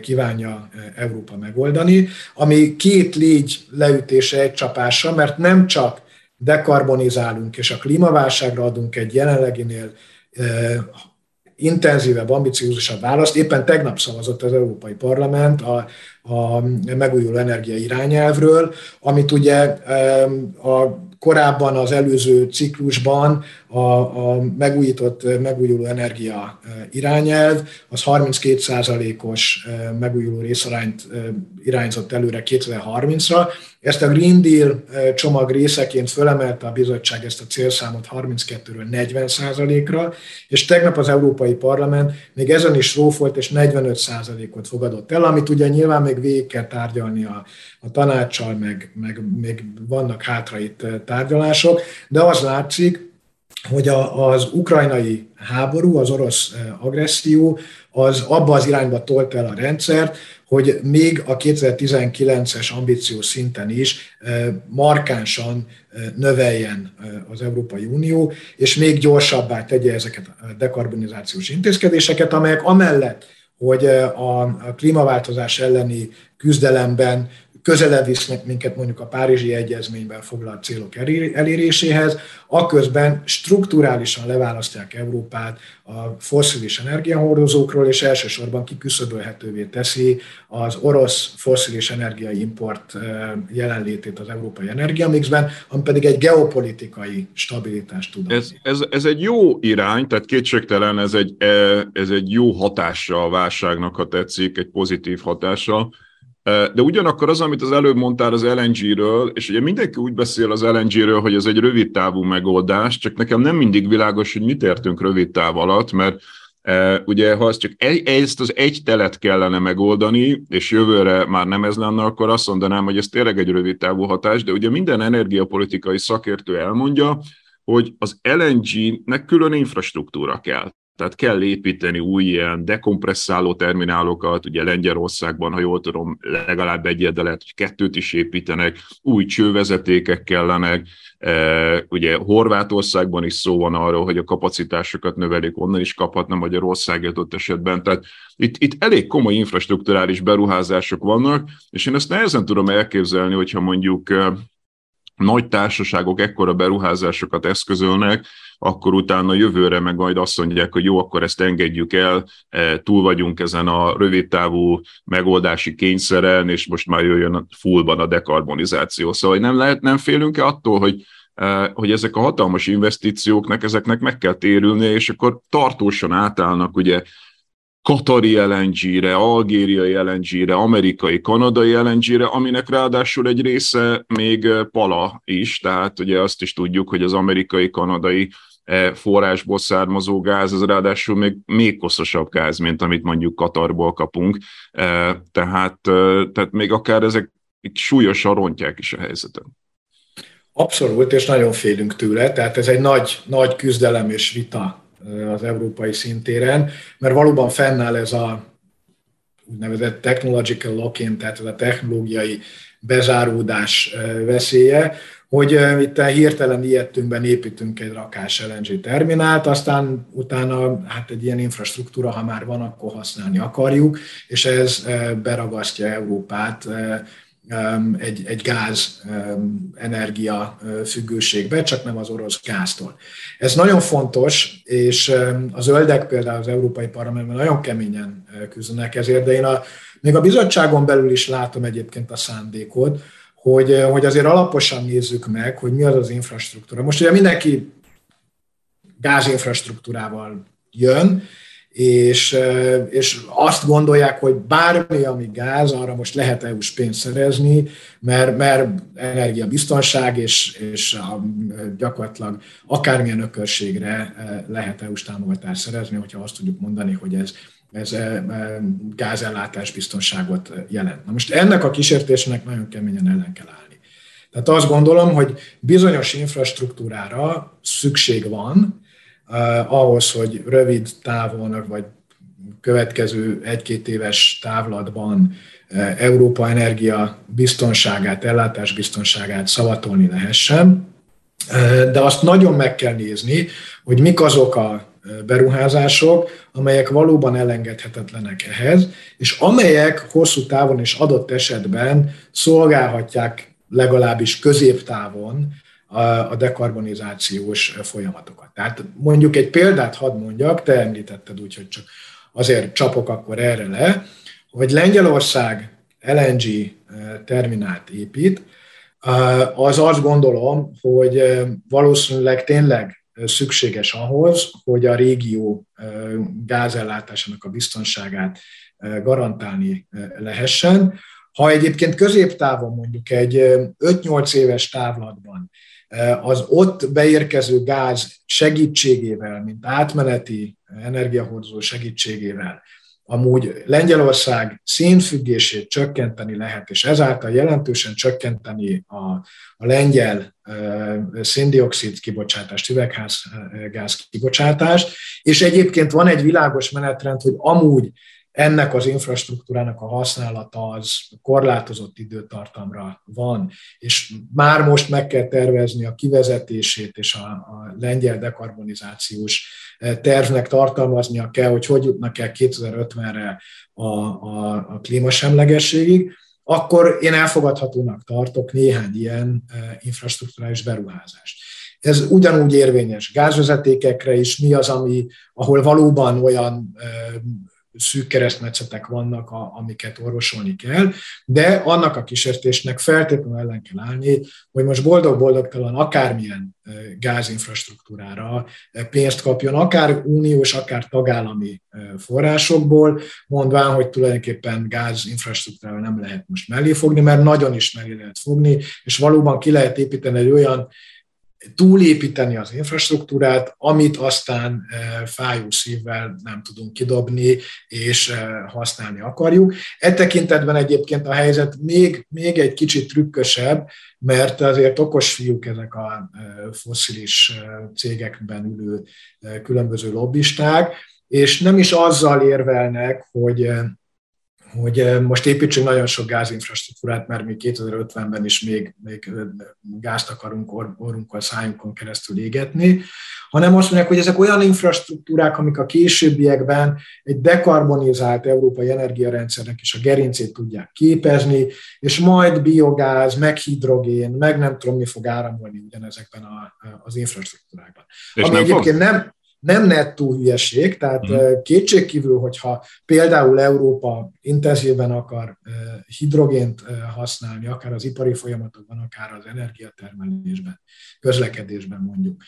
kívánja Európa megoldani, ami két légy leütése egy csapása, mert nem csak dekarbonizálunk és a klímaválságra adunk egy jelenleginél intenzívebb, ambiciózusabb választ. Éppen tegnap szavazott az Európai Parlament a, a megújuló energia irányelvről, amit ugye a korábban az előző ciklusban a, a megújított megújuló energia irányelv az 32%-os megújuló részarányt irányzott előre 2030-ra. Ezt a Green Deal csomag részeként fölemelte a bizottság ezt a célszámot 32-ről 40%-ra, és tegnap az Európai Parlament még ezen is rófolt, és 45%-ot fogadott el, amit ugye nyilván még végig kell tárgyalni a, a tanácssal, meg, meg még vannak hátra itt tárgyalások, de az látszik, hogy a, az ukrajnai háború, az orosz agresszió, az abba az irányba tolt el a rendszert, hogy még a 2019-es ambíciós szinten is markánsan növeljen az Európai Unió, és még gyorsabbá tegye ezeket a dekarbonizációs intézkedéseket, amelyek amellett, hogy a klímaváltozás elleni küzdelemben közelebb visznek minket mondjuk a Párizsi Egyezményben foglalt célok eléréséhez, aközben strukturálisan leválasztják Európát a fosszilis energiahordozókról, és elsősorban kiküszöbölhetővé teszi az orosz fosszilis energiai import jelenlétét az európai energiamixben, ami pedig egy geopolitikai stabilitást tud ez, ez, ez egy jó irány, tehát kétségtelen ez egy, ez egy jó hatása a válságnak, ha tetszik, egy pozitív hatása de ugyanakkor az, amit az előbb mondtál az LNG-ről, és ugye mindenki úgy beszél az LNG-ről, hogy ez egy rövid távú megoldás, csak nekem nem mindig világos, hogy mit értünk rövid táv alatt, mert ugye ha ezt csak egy, ezt az egy telet kellene megoldani, és jövőre már nem ez lenne, akkor azt mondanám, hogy ez tényleg egy rövid távú hatás, de ugye minden energiapolitikai szakértő elmondja, hogy az LNG-nek külön infrastruktúra kell. Tehát kell építeni új ilyen dekompresszáló terminálokat, ugye Lengyelországban, ha jól tudom, legalább egyet, de lehet, hogy kettőt is építenek, új csővezetékek kellenek, e, ugye Horvátországban is szó van arról, hogy a kapacitásokat növelik, onnan is kaphatna Magyarország ott esetben. Tehát itt, itt elég komoly infrastruktúrális beruházások vannak, és én ezt nehezen tudom elképzelni, hogyha mondjuk e, nagy társaságok ekkora beruházásokat eszközölnek, akkor utána jövőre meg majd azt mondják, hogy jó, akkor ezt engedjük el, e, túl vagyunk ezen a rövidtávú megoldási kényszeren, és most már jöjjön fullban a dekarbonizáció. Szóval nem lehet, nem félünk-e attól, hogy e, hogy ezek a hatalmas investícióknak, ezeknek meg kell térülni, és akkor tartósan átállnak ugye katari LNG-re, algériai LNG-re, amerikai, kanadai LNG-re, aminek ráadásul egy része még pala is, tehát ugye azt is tudjuk, hogy az amerikai, kanadai E, forrásból származó gáz, ez ráadásul még, még koszosabb gáz, mint amit mondjuk Katarból kapunk, e, tehát, tehát még akár ezek súlyosan rontják is a helyzetet. Abszolút, és nagyon félünk tőle, tehát ez egy nagy, nagy küzdelem és vita az európai szintéren, mert valóban fennáll ez a úgynevezett technological lock-in, tehát ez a technológiai bezáródás veszélye, hogy itt hirtelen ilyettünkben építünk egy rakás LNG terminált, aztán utána hát egy ilyen infrastruktúra, ha már van, akkor használni akarjuk, és ez beragasztja Európát egy, egy gáz energia függőségbe, csak nem az orosz gáztól. Ez nagyon fontos, és a zöldek például az Európai Parlamentben nagyon keményen küzdenek ezért, de én a, még a bizottságon belül is látom egyébként a szándékot, hogy, eh, hogy azért alaposan nézzük meg, hogy mi az az infrastruktúra. Most ugye mindenki gázinfrastruktúrával jön, és, és azt gondolják, hogy bármi, ami gáz, arra most lehet EU-s pénzt szerezni, mert, mert energiabiztonság, és, és a, gyakorlatilag akármilyen ökörségre eh, lehet EU-s támogatást szerezni, hogyha azt tudjuk mondani, hogy ez ez gázellátás biztonságot jelent. Na most ennek a kísértésnek nagyon keményen ellen kell állni. Tehát azt gondolom, hogy bizonyos infrastruktúrára szükség van ahhoz, hogy rövid távon, vagy következő egy-két éves távlatban eh, Európa energia biztonságát, ellátás biztonságát szavatolni lehessen, eh, de azt nagyon meg kell nézni, hogy mik azok a beruházások, amelyek valóban elengedhetetlenek ehhez, és amelyek hosszú távon és adott esetben szolgálhatják legalábbis középtávon a dekarbonizációs folyamatokat. Tehát mondjuk egy példát hadd mondjak, te említetted úgy, hogy csak azért csapok akkor erre le, hogy Lengyelország LNG terminált épít, az azt gondolom, hogy valószínűleg tényleg szükséges ahhoz, hogy a régió gázellátásának a biztonságát garantálni lehessen. Ha egyébként középtávon mondjuk egy 5-8 éves távlatban az ott beérkező gáz segítségével, mint átmeneti energiahordozó segítségével amúgy Lengyelország szénfüggését csökkenteni lehet, és ezáltal jelentősen csökkenteni a, a lengyel széndiokszid kibocsátást, üvegházgáz kibocsátást, és egyébként van egy világos menetrend, hogy amúgy ennek az infrastruktúrának a használata az korlátozott időtartamra van, és már most meg kell tervezni a kivezetését, és a, a lengyel dekarbonizációs eh, tervnek tartalmaznia kell, hogy hogy jutnak el 2050-re a, a, a klímasemlegességig, akkor én elfogadhatónak tartok néhány ilyen eh, infrastruktúrális beruházást. Ez ugyanúgy érvényes gázvezetékekre is, mi az, ami, ahol valóban olyan eh, szűk keresztmetszetek vannak, a, amiket orvosolni kell, de annak a kísértésnek feltétlenül ellen kell állni, hogy most boldog-boldogtalan akármilyen gázinfrastruktúrára pénzt kapjon, akár uniós, akár tagállami forrásokból, mondván, hogy tulajdonképpen gázinfrastruktúrára nem lehet most mellé fogni, mert nagyon is mellé lehet fogni, és valóban ki lehet építeni egy olyan túlépíteni az infrastruktúrát, amit aztán eh, fájó szívvel nem tudunk kidobni, és eh, használni akarjuk. E tekintetben egyébként a helyzet még, még egy kicsit trükkösebb, mert azért okos fiúk ezek a eh, foszilis cégekben ülő különböző lobbisták, és nem is azzal érvelnek, hogy hogy most építsünk nagyon sok gázinfrastruktúrát, mert mi 2050-ben is még, még gázt akarunk or, orrunkkal, szájunkon keresztül égetni, hanem azt mondják, hogy ezek olyan infrastruktúrák, amik a későbbiekben egy dekarbonizált európai energiarendszernek is a gerincét tudják képezni, és majd biogáz, meg hidrogén, meg nem tudom, mi fog áramolni ugyanezekben a, az infrastruktúrákban. És Ami nem egyébként fog? nem, nem nettó hülyeség, tehát mm. kétségkívül, hogyha például Európa intenzíven akar hidrogént használni, akár az ipari folyamatokban, akár az energiatermelésben, közlekedésben mondjuk,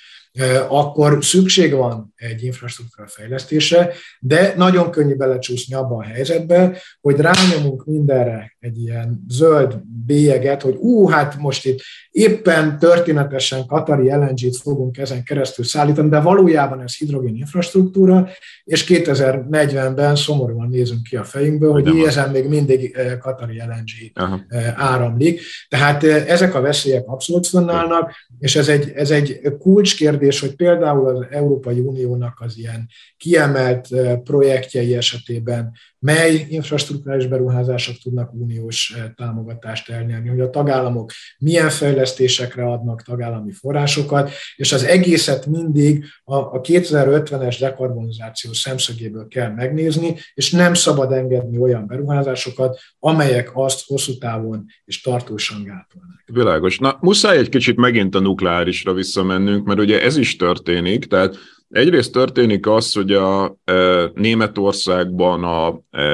akkor szükség van egy infrastruktúra fejlesztése, de nagyon könnyű belecsúszni abba a helyzetbe, hogy rányomunk mindenre egy ilyen zöld bélyeget, hogy ú, hát most itt éppen történetesen Katari LNG-t fogunk ezen keresztül szállítani, de valójában ez hidrogén infrastruktúra, és 2040-ben szomorúan nézünk ki a fejünkből, hogy ezen még mindig Katari LNG Aha. áramlik. Tehát ezek a veszélyek abszolút fönnállnak, és ez egy, ez egy kulcskérdés, hogy például az Európai Uniónak az ilyen kiemelt projektjei esetében mely infrastruktúrális beruházások tudnak uniós támogatást elnyerni, hogy a tagállamok milyen fejlesztésekre adnak tagállami forrásokat, és az egészet mindig a 2050-es dekarbonizáció szemszögéből kell megnézni, és nem szabad engedni olyan beruházásokat, amelyek azt hosszú távon és tartósan gátolnak. Világos. Na, muszáj egy kicsit megint a nukleárisra visszamennünk, mert ugye ez is történik, tehát Egyrészt történik az, hogy a e, Németországban a, e,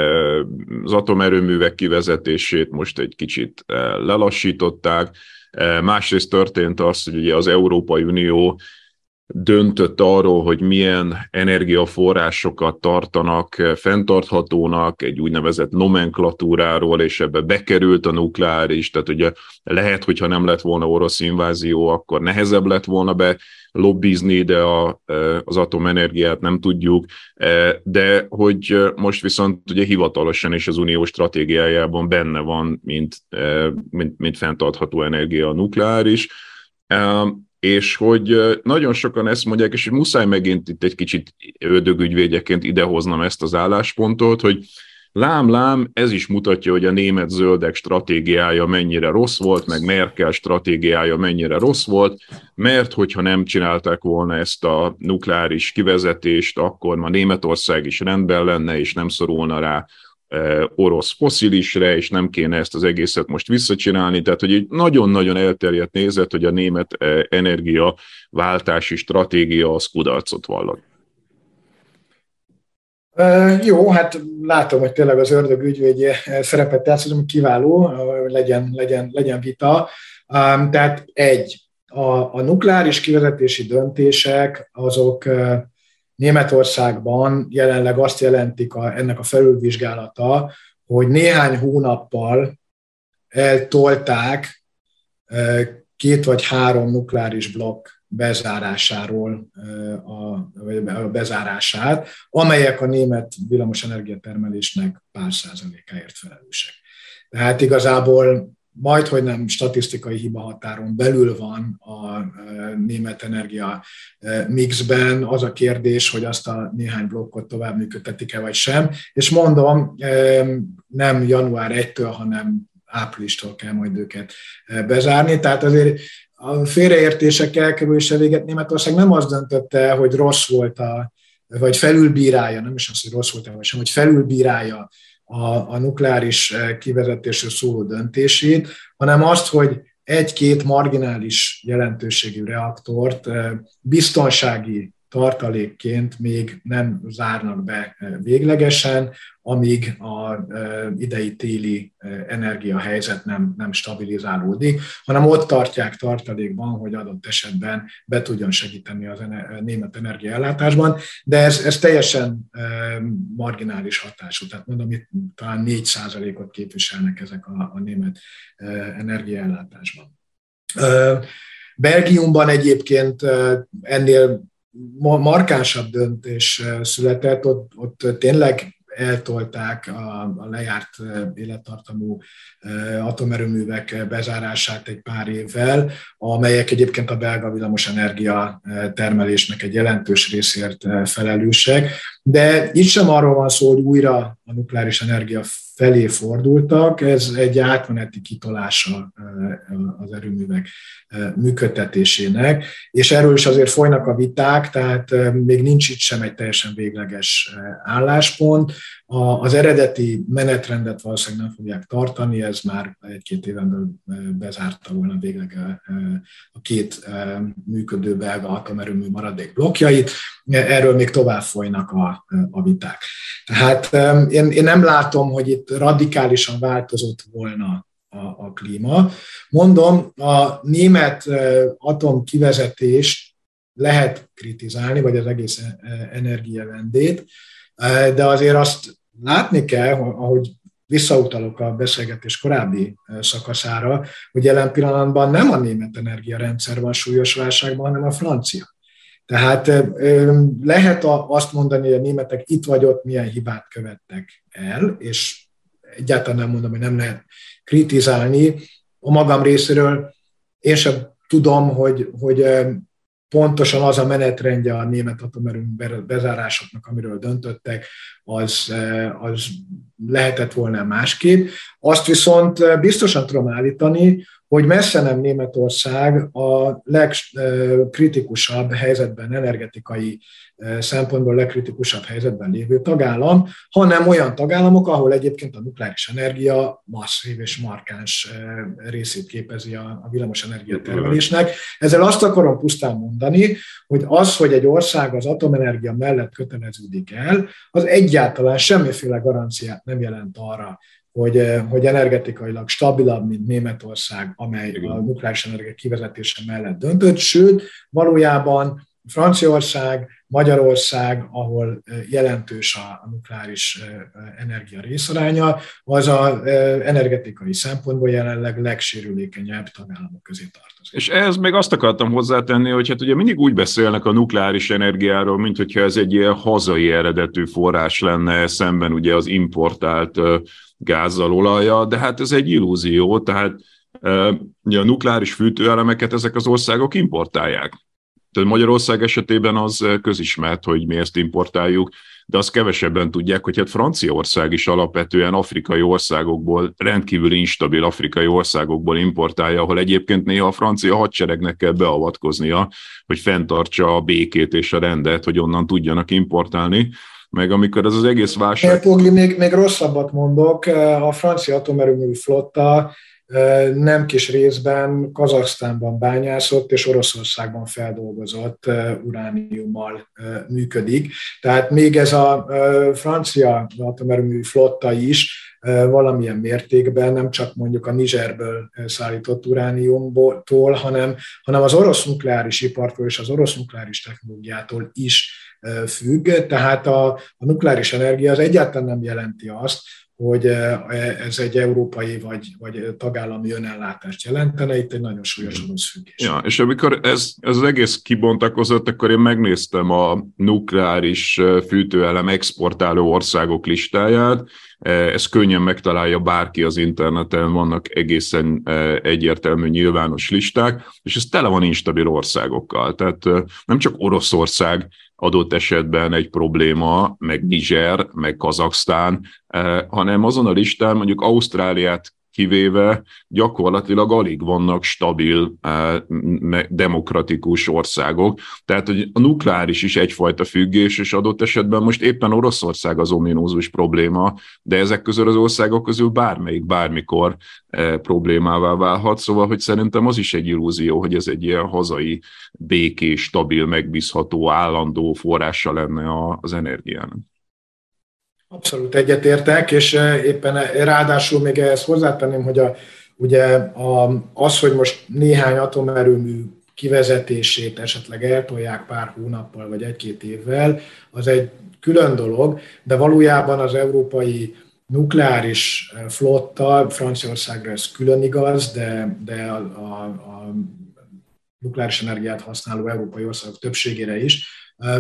az atomerőművek kivezetését most egy kicsit e, lelassították, e, másrészt történt az, hogy ugye az Európai Unió döntött arról, hogy milyen energiaforrásokat tartanak fenntarthatónak, egy úgynevezett nomenklatúráról, és ebbe bekerült a nukleáris, tehát ugye lehet, hogyha nem lett volna orosz invázió, akkor nehezebb lett volna be lobbizni, de a, az atomenergiát nem tudjuk, de hogy most viszont ugye hivatalosan is az unió stratégiájában benne van, mint, mint, mint fenntartható energia a nukleáris, és hogy nagyon sokan ezt mondják, és hogy muszáj megint itt egy kicsit ördögügyvédjeként idehoznom ezt az álláspontot, hogy lám-lám, ez is mutatja, hogy a német zöldek stratégiája mennyire rossz volt, meg Merkel stratégiája mennyire rossz volt, mert hogyha nem csinálták volna ezt a nukleáris kivezetést, akkor ma Németország is rendben lenne, és nem szorulna rá orosz foszilisre, és nem kéne ezt az egészet most visszacsinálni. Tehát, hogy egy nagyon-nagyon elterjedt nézet, hogy a német energia váltási stratégia az kudarcot vallott. Jó, hát látom, hogy tényleg az ördög ügyvédje szerepet játszik, ami kiváló, legyen, legyen, legyen vita. Tehát egy, a, a nukleáris kivezetési döntések azok Németországban jelenleg azt jelentik a, ennek a felülvizsgálata, hogy néhány hónappal eltolták két vagy három nukleáris blokk bezárásáról, a, vagy bezárását, amelyek a német villamos energiatermelésnek pár százalékáért felelősek. Tehát igazából majd, hogy nem statisztikai hiba határon belül van a német energia mixben, az a kérdés, hogy azt a néhány blokkot tovább működtetik-e vagy sem. És mondom, nem január 1-től, hanem áprilistól kell majd őket bezárni. Tehát azért a félreértések elkerülése véget Németország nem azt döntötte, hogy rossz volt a, vagy felülbírálja, nem is az, hogy rossz volt, vagy sem, hogy felülbírálja a, a nukleáris kivezetésről szóló döntését, hanem azt, hogy egy-két marginális jelentőségű reaktort biztonsági tartalékként még nem zárnak be véglegesen, amíg a idei téli energiahelyzet nem, nem stabilizálódik, hanem ott tartják tartalékban, hogy adott esetben be tudjon segíteni az a német energiaellátásban, de ez, ez teljesen marginális hatású, tehát mondom, itt talán 4% ot képviselnek ezek a, a német energiaellátásban. Belgiumban egyébként ennél markánsabb döntés született, ott, ott tényleg eltolták a, a lejárt élettartamú atomerőművek bezárását egy pár évvel, amelyek egyébként a belga villamos energia termelésnek egy jelentős részért felelősek. De itt sem arról van szó, hogy újra a nukleáris energia felé fordultak, ez egy átmeneti kitolása az erőművek működtetésének, és erről is azért folynak a viták, tehát még nincs itt sem egy teljesen végleges álláspont. Az eredeti menetrendet valószínűleg nem fogják tartani, ez már egy-két éven belül bezárta volna végleg a két működő belga atomerőmű maradék blokkjait, erről még tovább folynak a, a viták. Tehát én, én nem látom, hogy itt radikálisan változott volna a, a klíma. Mondom, a német atomkivezetést lehet kritizálni, vagy az egész energialendét, de azért azt látni kell, ahogy visszautalok a beszélgetés korábbi szakaszára, hogy jelen pillanatban nem a német energiarendszer van súlyos válságban, hanem a francia. Tehát lehet azt mondani, hogy a németek itt vagy ott milyen hibát követtek el, és egyáltalán nem mondom, hogy nem lehet kritizálni. A magam részéről én sem tudom, hogy, hogy pontosan az a menetrendje a német atomerőmű bezárásoknak, amiről döntöttek, az, az lehetett volna másképp. Azt viszont biztosan tudom állítani, hogy messze nem Németország a legkritikusabb helyzetben, energetikai szempontból legkritikusabb helyzetben lévő tagállam, hanem olyan tagállamok, ahol egyébként a nukleáris energia masszív és markáns részét képezi a villamos energiatermelésnek. Ezzel azt akarom pusztán mondani, hogy az, hogy egy ország az atomenergia mellett köteleződik el, az egyáltalán semmiféle garanciát nem jelent arra, hogy, eh, hogy energetikailag stabilabb, mint Németország, amely Igen. a nukleáris energia kivezetése mellett döntött, sőt, valójában Franciaország, Magyarország, ahol jelentős a nukleáris energia részaránya, az a energetikai szempontból jelenleg legsérülékenyebb tagállamok közé tartozik. És ehhez még azt akartam hozzátenni, hogy hát ugye mindig úgy beszélnek a nukleáris energiáról, mint hogyha ez egy ilyen hazai eredetű forrás lenne, szemben ugye az importált gázzal, olajjal, de hát ez egy illúzió, tehát a nukleáris fűtőelemeket ezek az országok importálják. Tehát Magyarország esetében az közismert, hogy mi ezt importáljuk, de azt kevesebben tudják, hogy hát Franciaország is alapvetően afrikai országokból, rendkívül instabil afrikai országokból importálja, ahol egyébként néha a francia hadseregnek kell beavatkoznia, hogy fenntartsa a békét és a rendet, hogy onnan tudjanak importálni. Meg amikor ez az egész válság... Pogi, még, még rosszabbat mondok, a francia atomerőmű flotta nem kis részben Kazaksztánban bányászott és Oroszországban feldolgozott urániummal működik. Tehát még ez a francia atomerőmű flotta is valamilyen mértékben nem csak mondjuk a Nigerből szállított urániumtól, hanem, hanem az orosz nukleáris ipartól és az orosz nukleáris technológiától is függ. Tehát a, a nukleáris energia az egyáltalán nem jelenti azt, hogy ez egy európai vagy, vagy tagállami önellátást jelentene, itt egy nagyon súlyos orosz függés. Ja, és amikor ez, ez az egész kibontakozott, akkor én megnéztem a nukleáris fűtőelem exportáló országok listáját, ez könnyen megtalálja bárki az interneten, vannak egészen egyértelmű nyilvános listák, és ez tele van instabil országokkal. Tehát nem csak Oroszország adott esetben egy probléma, meg Niger, meg Kazaksztán, hanem azon a listán mondjuk Ausztráliát kivéve gyakorlatilag alig vannak stabil, eh, demokratikus országok. Tehát, hogy a nukleáris is egyfajta függés, és adott esetben most éppen Oroszország az ominózus probléma, de ezek közül az országok közül bármelyik bármikor eh, problémává válhat, szóval, hogy szerintem az is egy illúzió, hogy ez egy ilyen hazai, békés, stabil, megbízható, állandó forrása lenne az energiának. Abszolút egyetértek, és eh, éppen eh, ráadásul még ehhez hozzátenném, hogy a, ugye a, az, hogy most néhány atomerőmű kivezetését esetleg eltolják pár hónappal vagy egy-két évvel, az egy külön dolog, de valójában az európai nukleáris eh, flotta, Franciaországra ez külön igaz, de, de a, a, a nukleáris energiát használó európai országok többségére is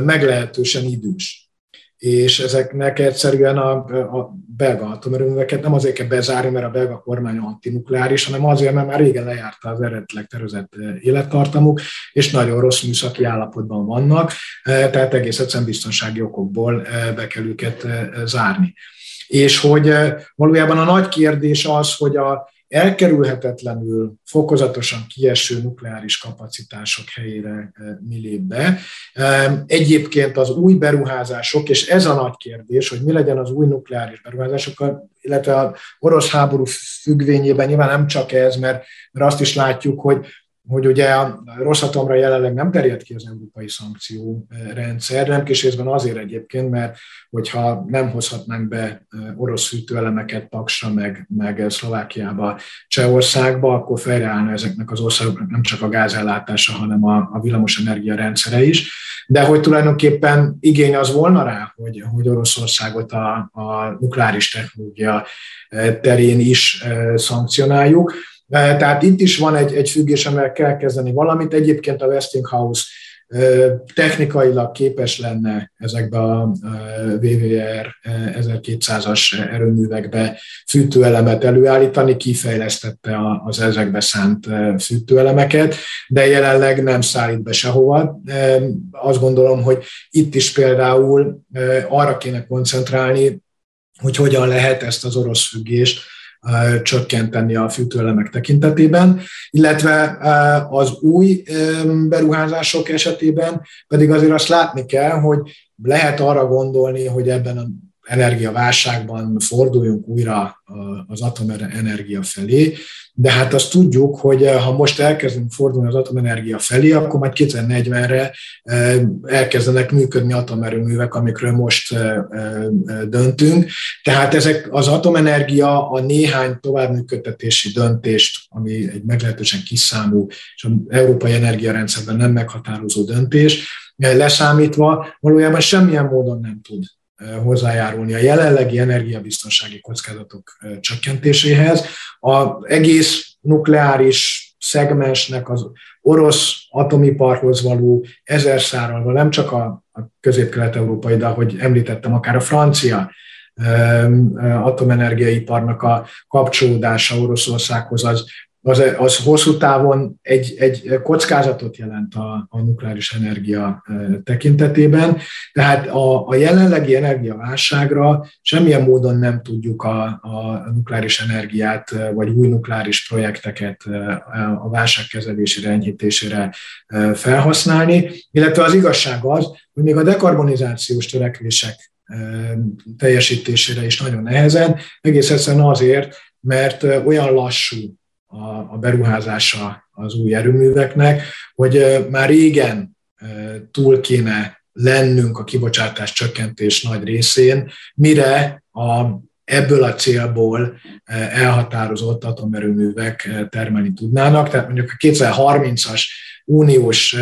meglehetősen idős és ezeknek egyszerűen a, a belga atomerőműveket nem azért kell bezárni, mert a belga kormány antinukleáris, hanem azért, mert már régen lejárta az eredetileg tervezett élettartamuk, és nagyon rossz műszaki állapotban vannak, tehát egész egyszerűen biztonsági okokból be kell őket zárni. És hogy valójában a nagy kérdés az, hogy a, elkerülhetetlenül fokozatosan kieső nukleáris kapacitások helyére eh, mi lép be. Egyébként az új beruházások, és ez a nagy kérdés, hogy mi legyen az új nukleáris beruházásokkal, illetve a orosz háború függvényében nyilván nem csak ez, mert, mert azt is látjuk, hogy hogy ugye a Rosszatomra jelenleg nem terjed ki az európai szankciórendszer, nem kis részben azért egyébként, mert hogyha nem hozhatnánk be orosz fűtőelemeket Paksra, meg, meg Szlovákiába, Csehországba, akkor fejreállna ezeknek az országoknak nem csak a gázellátása, hanem a, a villamosenergia rendszere is. De hogy tulajdonképpen igény az volna rá, hogy, hogy Oroszországot a, a nukleáris technológia terén is szankcionáljuk, tehát itt is van egy, egy függés, amivel kell kezdeni valamit. Egyébként a Westinghouse technikailag képes lenne ezekbe a VVR 1200-as erőművekbe fűtőelemet előállítani, kifejlesztette az ezekbe szánt fűtőelemeket, de jelenleg nem szállít be sehova. Azt gondolom, hogy itt is például arra kéne koncentrálni, hogy hogyan lehet ezt az orosz függést csökkenteni a fűtőelemek tekintetében, illetve az új beruházások esetében pedig azért azt látni kell, hogy lehet arra gondolni, hogy ebben a energiaválságban forduljunk újra az atomenergia felé, de hát azt tudjuk, hogy eh, ha most elkezdünk fordulni az atomenergia felé, akkor majd 2040-re eh, elkezdenek működni atomerőművek, amikről most eh, döntünk. Tehát ezek az atomenergia a néhány továbbműködtetési döntést, ami egy meglehetősen kiszámú és az európai energiarendszerben nem meghatározó döntés, leszámítva valójában semmilyen módon nem tud hozzájárulni a jelenlegi energiabiztonsági kockázatok csökkentéséhez. Az egész nukleáris szegmensnek az orosz atomiparhoz való ezerszárral, nem csak a, a közép-kelet-európai, de ahogy említettem, akár a francia atomenergiaiparnak a kapcsolódása Oroszországhoz az az, az hosszú távon egy, egy kockázatot jelent a, a nukleáris energia tekintetében. Tehát a, a jelenlegi energiaválságra semmilyen módon nem tudjuk a, a nukleáris energiát, vagy új nukleáris projekteket a válság kezelésére, enyhítésére felhasználni, illetve az igazság az, hogy még a dekarbonizációs törekvések teljesítésére is nagyon nehezen, egész egyszerűen azért, mert olyan lassú a, a beruházása az új erőműveknek, hogy már régen túl kéne lennünk a kibocsátás csökkentés nagy részén, mire a, ebből a célból elhatározott atomerőművek termelni tudnának. Tehát mondjuk a 2030-as uniós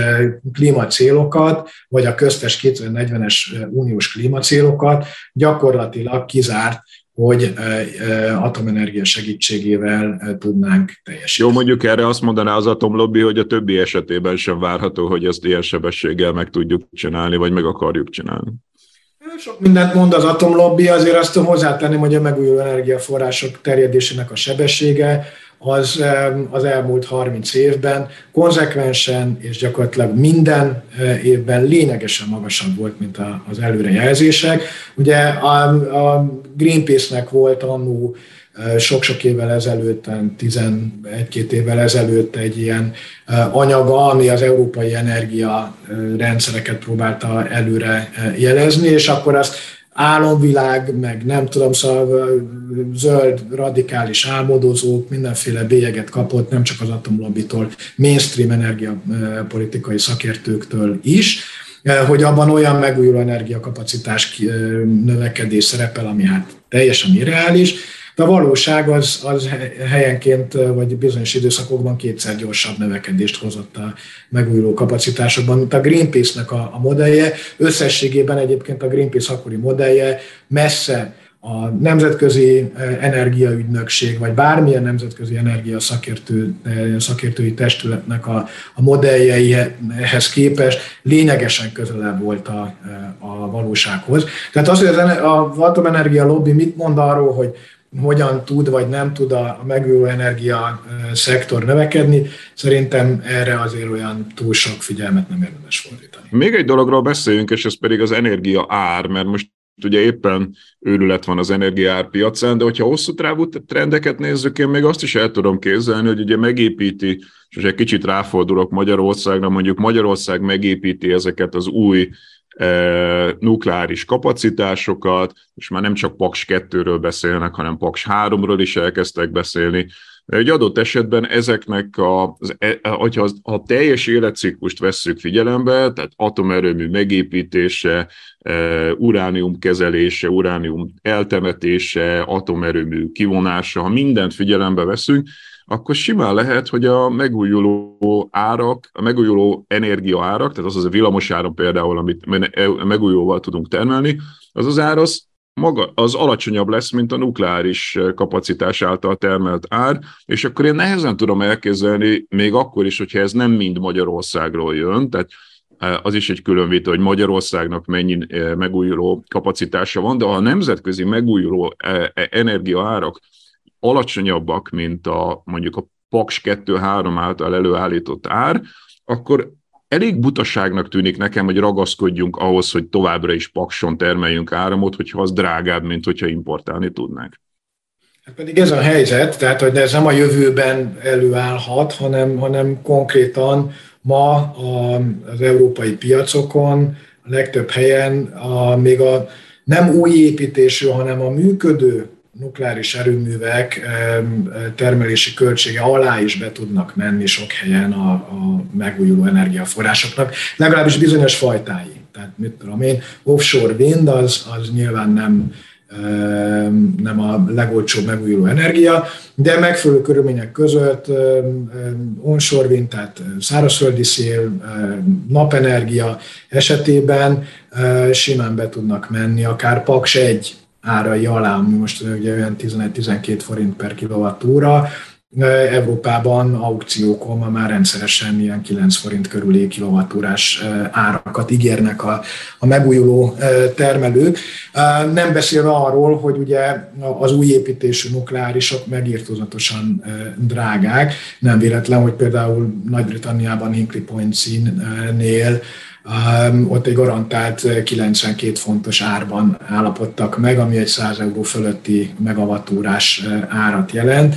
klímacélokat, vagy a köztes 2040-es uniós klímacélokat gyakorlatilag kizárt hogy atomenergia segítségével tudnánk teljesíteni. Jó, mondjuk erre azt mondaná az atomlobby, hogy a többi esetében sem várható, hogy ezt ilyen sebességgel meg tudjuk csinálni, vagy meg akarjuk csinálni. Sok mindent mond az atomlobby, azért azt tudom hozzátenni, hogy a megújuló energiaforrások terjedésének a sebessége az az elmúlt 30 évben konzekvensen és gyakorlatilag minden eh, évben lényegesen magasabb volt, mint az előrejelzések. Ugye a, a Greenpeace-nek volt annó eh, sok-sok évvel ezelőtt, 11-két évvel ezelőtt egy ilyen eh, anyaga, ami az európai energia rendszereket próbálta előre jelezni, és akkor azt álomvilág, meg nem tudom, szóval zöld, radikális álmodozók, mindenféle bélyeget kapott, nem csak az atomlobbitól, mainstream energiapolitikai szakértőktől is, hogy abban olyan megújuló energiakapacitás növekedés szerepel, ami hát teljesen irreális, de a valóság az, az helyenként, vagy bizonyos időszakokban kétszer gyorsabb növekedést hozott a megújuló kapacitásokban, mint a Greenpeace-nek a, a modellje. Összességében egyébként a Greenpeace akkori modellje messze a Nemzetközi Energiaügynökség, vagy bármilyen nemzetközi energia szakértő, szakértői testületnek a, a modelljeihez képest lényegesen közelebb volt a, a valósághoz. Tehát az, hogy az, a atomenergia lobby mit mond arról, hogy hogyan tud vagy nem tud a megújuló energia szektor növekedni, szerintem erre azért olyan túl sok figyelmet nem érdemes fordítani. Még egy dologról beszéljünk, és ez pedig az energia ár, mert most ugye éppen őrület van az energiaár piacán, de hogyha hosszú távú trendeket nézzük, én még azt is el tudom képzelni, hogy ugye megépíti, és egy kicsit ráfordulok Magyarországra, mondjuk Magyarország megépíti ezeket az új nukleáris kapacitásokat, és már nem csak Paks 2-ről beszélnek, hanem Paks 3-ról is elkezdtek beszélni. Egy adott esetben ezeknek, a, az, e, hogyha a teljes életciklust vesszük figyelembe, tehát atomerőmű megépítése, uránium kezelése, uránium eltemetése, atomerőmű kivonása, ha mindent figyelembe veszünk, akkor simán lehet, hogy a megújuló árak, a megújuló energia árak, tehát az az a villamos áram például, amit megújulóval tudunk termelni, az az ár az, maga, az alacsonyabb lesz, mint a nukleáris kapacitás által termelt ár, és akkor én nehezen tudom elképzelni, még akkor is, hogyha ez nem mind Magyarországról jön, tehát e, az is egy külön vita, hogy Magyarországnak mennyi e, megújuló kapacitása van, de ha a nemzetközi megújuló e, energiaárak alacsonyabbak, mint a mondjuk a Paks 2-3 által előállított ár, akkor elég butaságnak tűnik nekem, hogy ragaszkodjunk ahhoz, hogy továbbra is pakson termeljünk áramot, hogyha az drágább, mint hogyha importálni tudnánk. Hát pedig ez a helyzet, tehát hogy ez nem a jövőben előállhat, hanem, hanem konkrétan ma a, az európai piacokon, a legtöbb helyen a, még a nem új építésű, hanem a működő nukleáris erőművek termelési költsége alá is be tudnak menni sok helyen a, a megújuló energiaforrásoknak, legalábbis bizonyos fajtái. Tehát mit tudom én, offshore wind az, az nyilván nem, nem a legolcsóbb megújuló energia, de megfelelő körülmények között onshore wind, tehát szárazföldi szél, napenergia esetében simán be tudnak menni, akár Paks 1 árai alá, ami most ugye olyan 11-12 forint per kilovattúra, Európában aukciókon ma már rendszeresen ilyen 9 forint körüli kilovattúrás árakat ígérnek a, a megújuló termelők. Nem beszélve arról, hogy ugye az új építésű nukleárisok megírtozatosan drágák. Nem véletlen, hogy például Nagy-Britanniában Hinkley Point színnél ott egy garantált 92 fontos árban állapodtak meg, ami egy 100 euró fölötti megavattúrás árat jelent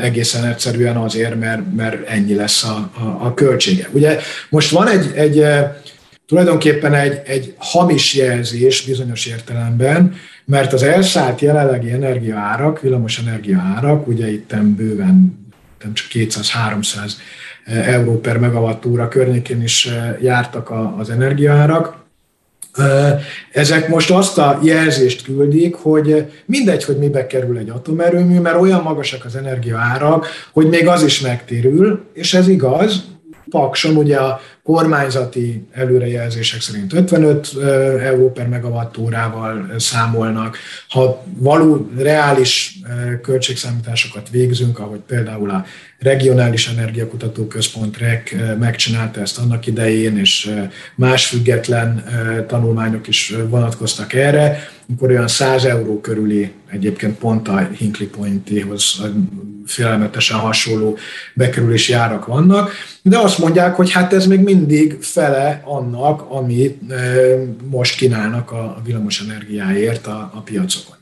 egészen egyszerűen azért, mert, mert ennyi lesz a, a, a költsége. Ugye most van egy, egy tulajdonképpen egy, egy hamis jelzés bizonyos értelemben, mert az elszállt jelenlegi energiaárak, villamos energiaárak, ugye itt bőven nem csak 200-300 euró per megawattúra környékén is jártak az energiaárak. Ezek most azt a jelzést küldik, hogy mindegy, hogy mibe kerül egy atomerőmű, mert olyan magasak az energiaárak, hogy még az is megtérül, és ez igaz. Pakson ugye a kormányzati előrejelzések szerint 55 euró per megawattórával számolnak. Ha való reális költségszámításokat végzünk, ahogy például a Regionális Energiakutató Központ REC megcsinálta ezt annak idején, és más független tanulmányok is vonatkoztak erre, akkor olyan 100 euró körüli, egyébként pont a Hinkley Pointihoz félelmetesen hasonló bekerülési árak vannak, de azt mondják, hogy hát ez még mindig fele annak, amit most kínálnak a villamos energiáért a, a piacokon.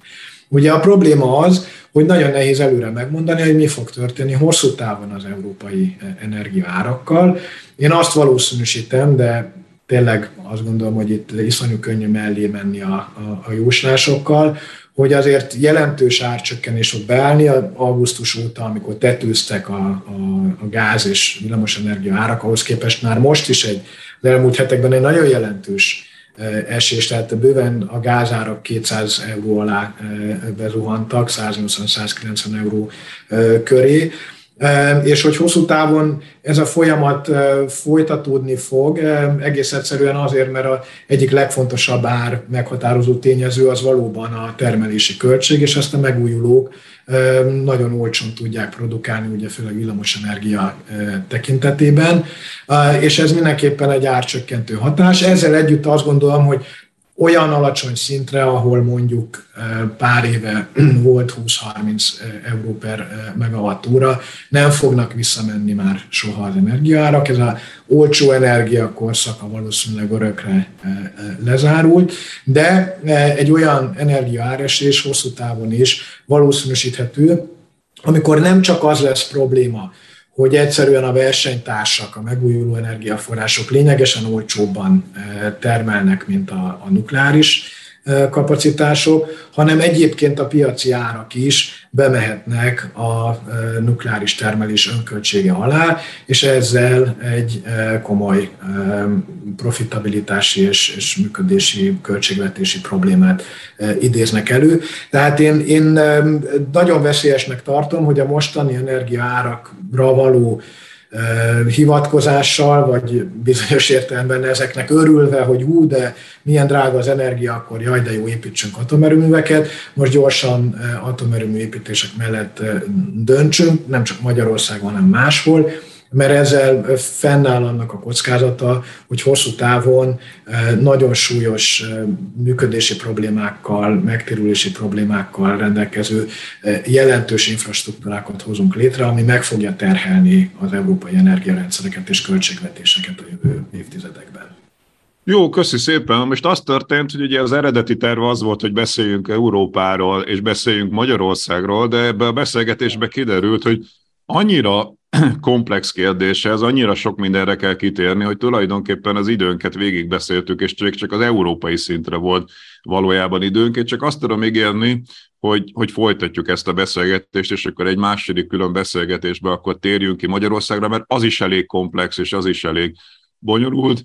Ugye a probléma az, hogy nagyon nehéz előre megmondani, hogy mi fog történni hosszú távon az európai energiaárakkal. Én azt valószínűsítem, de tényleg azt gondolom, hogy itt iszonyú könnyű mellé menni a, a, a jóslásokkal, hogy azért jelentős árcsökkenés fog beállni augusztus óta, amikor tetőztek a, a, a gáz és villamosenergia árak, ahhoz képest már most is egy, az elmúlt hetekben egy nagyon jelentős esés, tehát bőven a gázárak 200 euró alá bezuhantak, 180-190 euró köré, és hogy hosszú távon ez a folyamat folytatódni fog, egész egyszerűen azért, mert a egyik legfontosabb ár meghatározó tényező az valóban a termelési költség, és ezt a megújulók nagyon olcsón tudják produkálni, ugye főleg villamosenergia tekintetében, és ez mindenképpen egy árcsökkentő hatás. Ezzel együtt azt gondolom, hogy olyan alacsony szintre, ahol mondjuk pár éve [clears throat] volt 20-30 euró per megawattúra, nem fognak visszamenni már soha az energiaárak. Ez a olcsó energia korszaka valószínűleg örökre lezárult, de egy olyan energiaáresés hosszú távon is valószínűsíthető, amikor nem csak az lesz probléma, hogy egyszerűen a versenytársak, a megújuló energiaforrások lényegesen olcsóbban eh, termelnek, mint a, a nukleáris kapacitások, hanem egyébként a piaci árak is bemehetnek a nukleáris termelés önköltsége alá, és ezzel egy komoly profitabilitási és működési, költségvetési problémát idéznek elő. Tehát én, én nagyon veszélyesnek tartom, hogy a mostani energiaárakra való hivatkozással, vagy bizonyos értelemben ezeknek örülve, hogy hú, de milyen drága az energia, akkor jaj, de jó, építsünk atomerőműveket. Most gyorsan atomerőmű építések mellett döntsünk, nem csak Magyarországon, hanem máshol mert ezzel fennáll annak a kockázata, hogy hosszú távon nagyon súlyos működési problémákkal, megtérülési problémákkal rendelkező jelentős infrastruktúrákat hozunk létre, ami meg fogja terhelni az európai energiarendszereket és költségvetéseket a jövő évtizedekben. Jó, köszi szépen. Most az történt, hogy ugye az eredeti terv az volt, hogy beszéljünk Európáról és beszéljünk Magyarországról, de ebbe a beszélgetésbe kiderült, hogy annyira komplex kérdés ez, annyira sok mindenre kell kitérni, hogy tulajdonképpen az időnket végigbeszéltük, és csak, az európai szintre volt valójában időnk. Én csak azt tudom ígérni, hogy, hogy folytatjuk ezt a beszélgetést, és akkor egy második külön beszélgetésbe akkor térjünk ki Magyarországra, mert az is elég komplex, és az is elég bonyolult.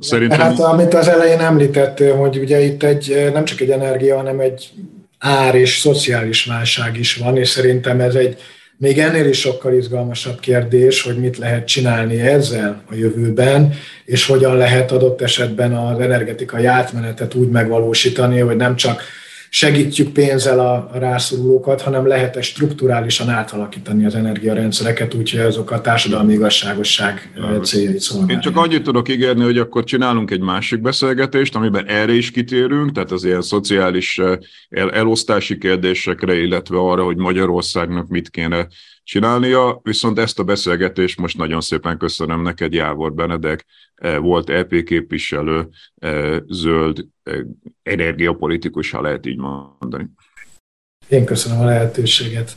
Szerintem... Hát amit az elején említettél, hogy ugye itt egy, nem csak egy energia, hanem egy ár és szociális válság is van, és szerintem ez egy még ennél is sokkal izgalmasabb kérdés, hogy mit lehet csinálni ezzel a jövőben, és hogyan lehet adott esetben az energetikai átmenetet úgy megvalósítani, hogy nem csak segítjük pénzzel a, rászorulókat, hanem lehet-e strukturálisan átalakítani az energiarendszereket, úgyhogy azok a társadalmi igazságosság céljait szolgálják. Én csak annyit tudok ígérni, hogy akkor csinálunk egy másik beszélgetést, amiben erre is kitérünk, tehát az ilyen szociális el, elosztási kérdésekre, illetve arra, hogy Magyarországnak mit kéne csinálnia, viszont ezt a beszélgetést most nagyon szépen köszönöm neked, Jávor Benedek, e, volt EP képviselő, e, zöld e, energiapolitikus, ha lehet így mondani. Én köszönöm a lehetőséget.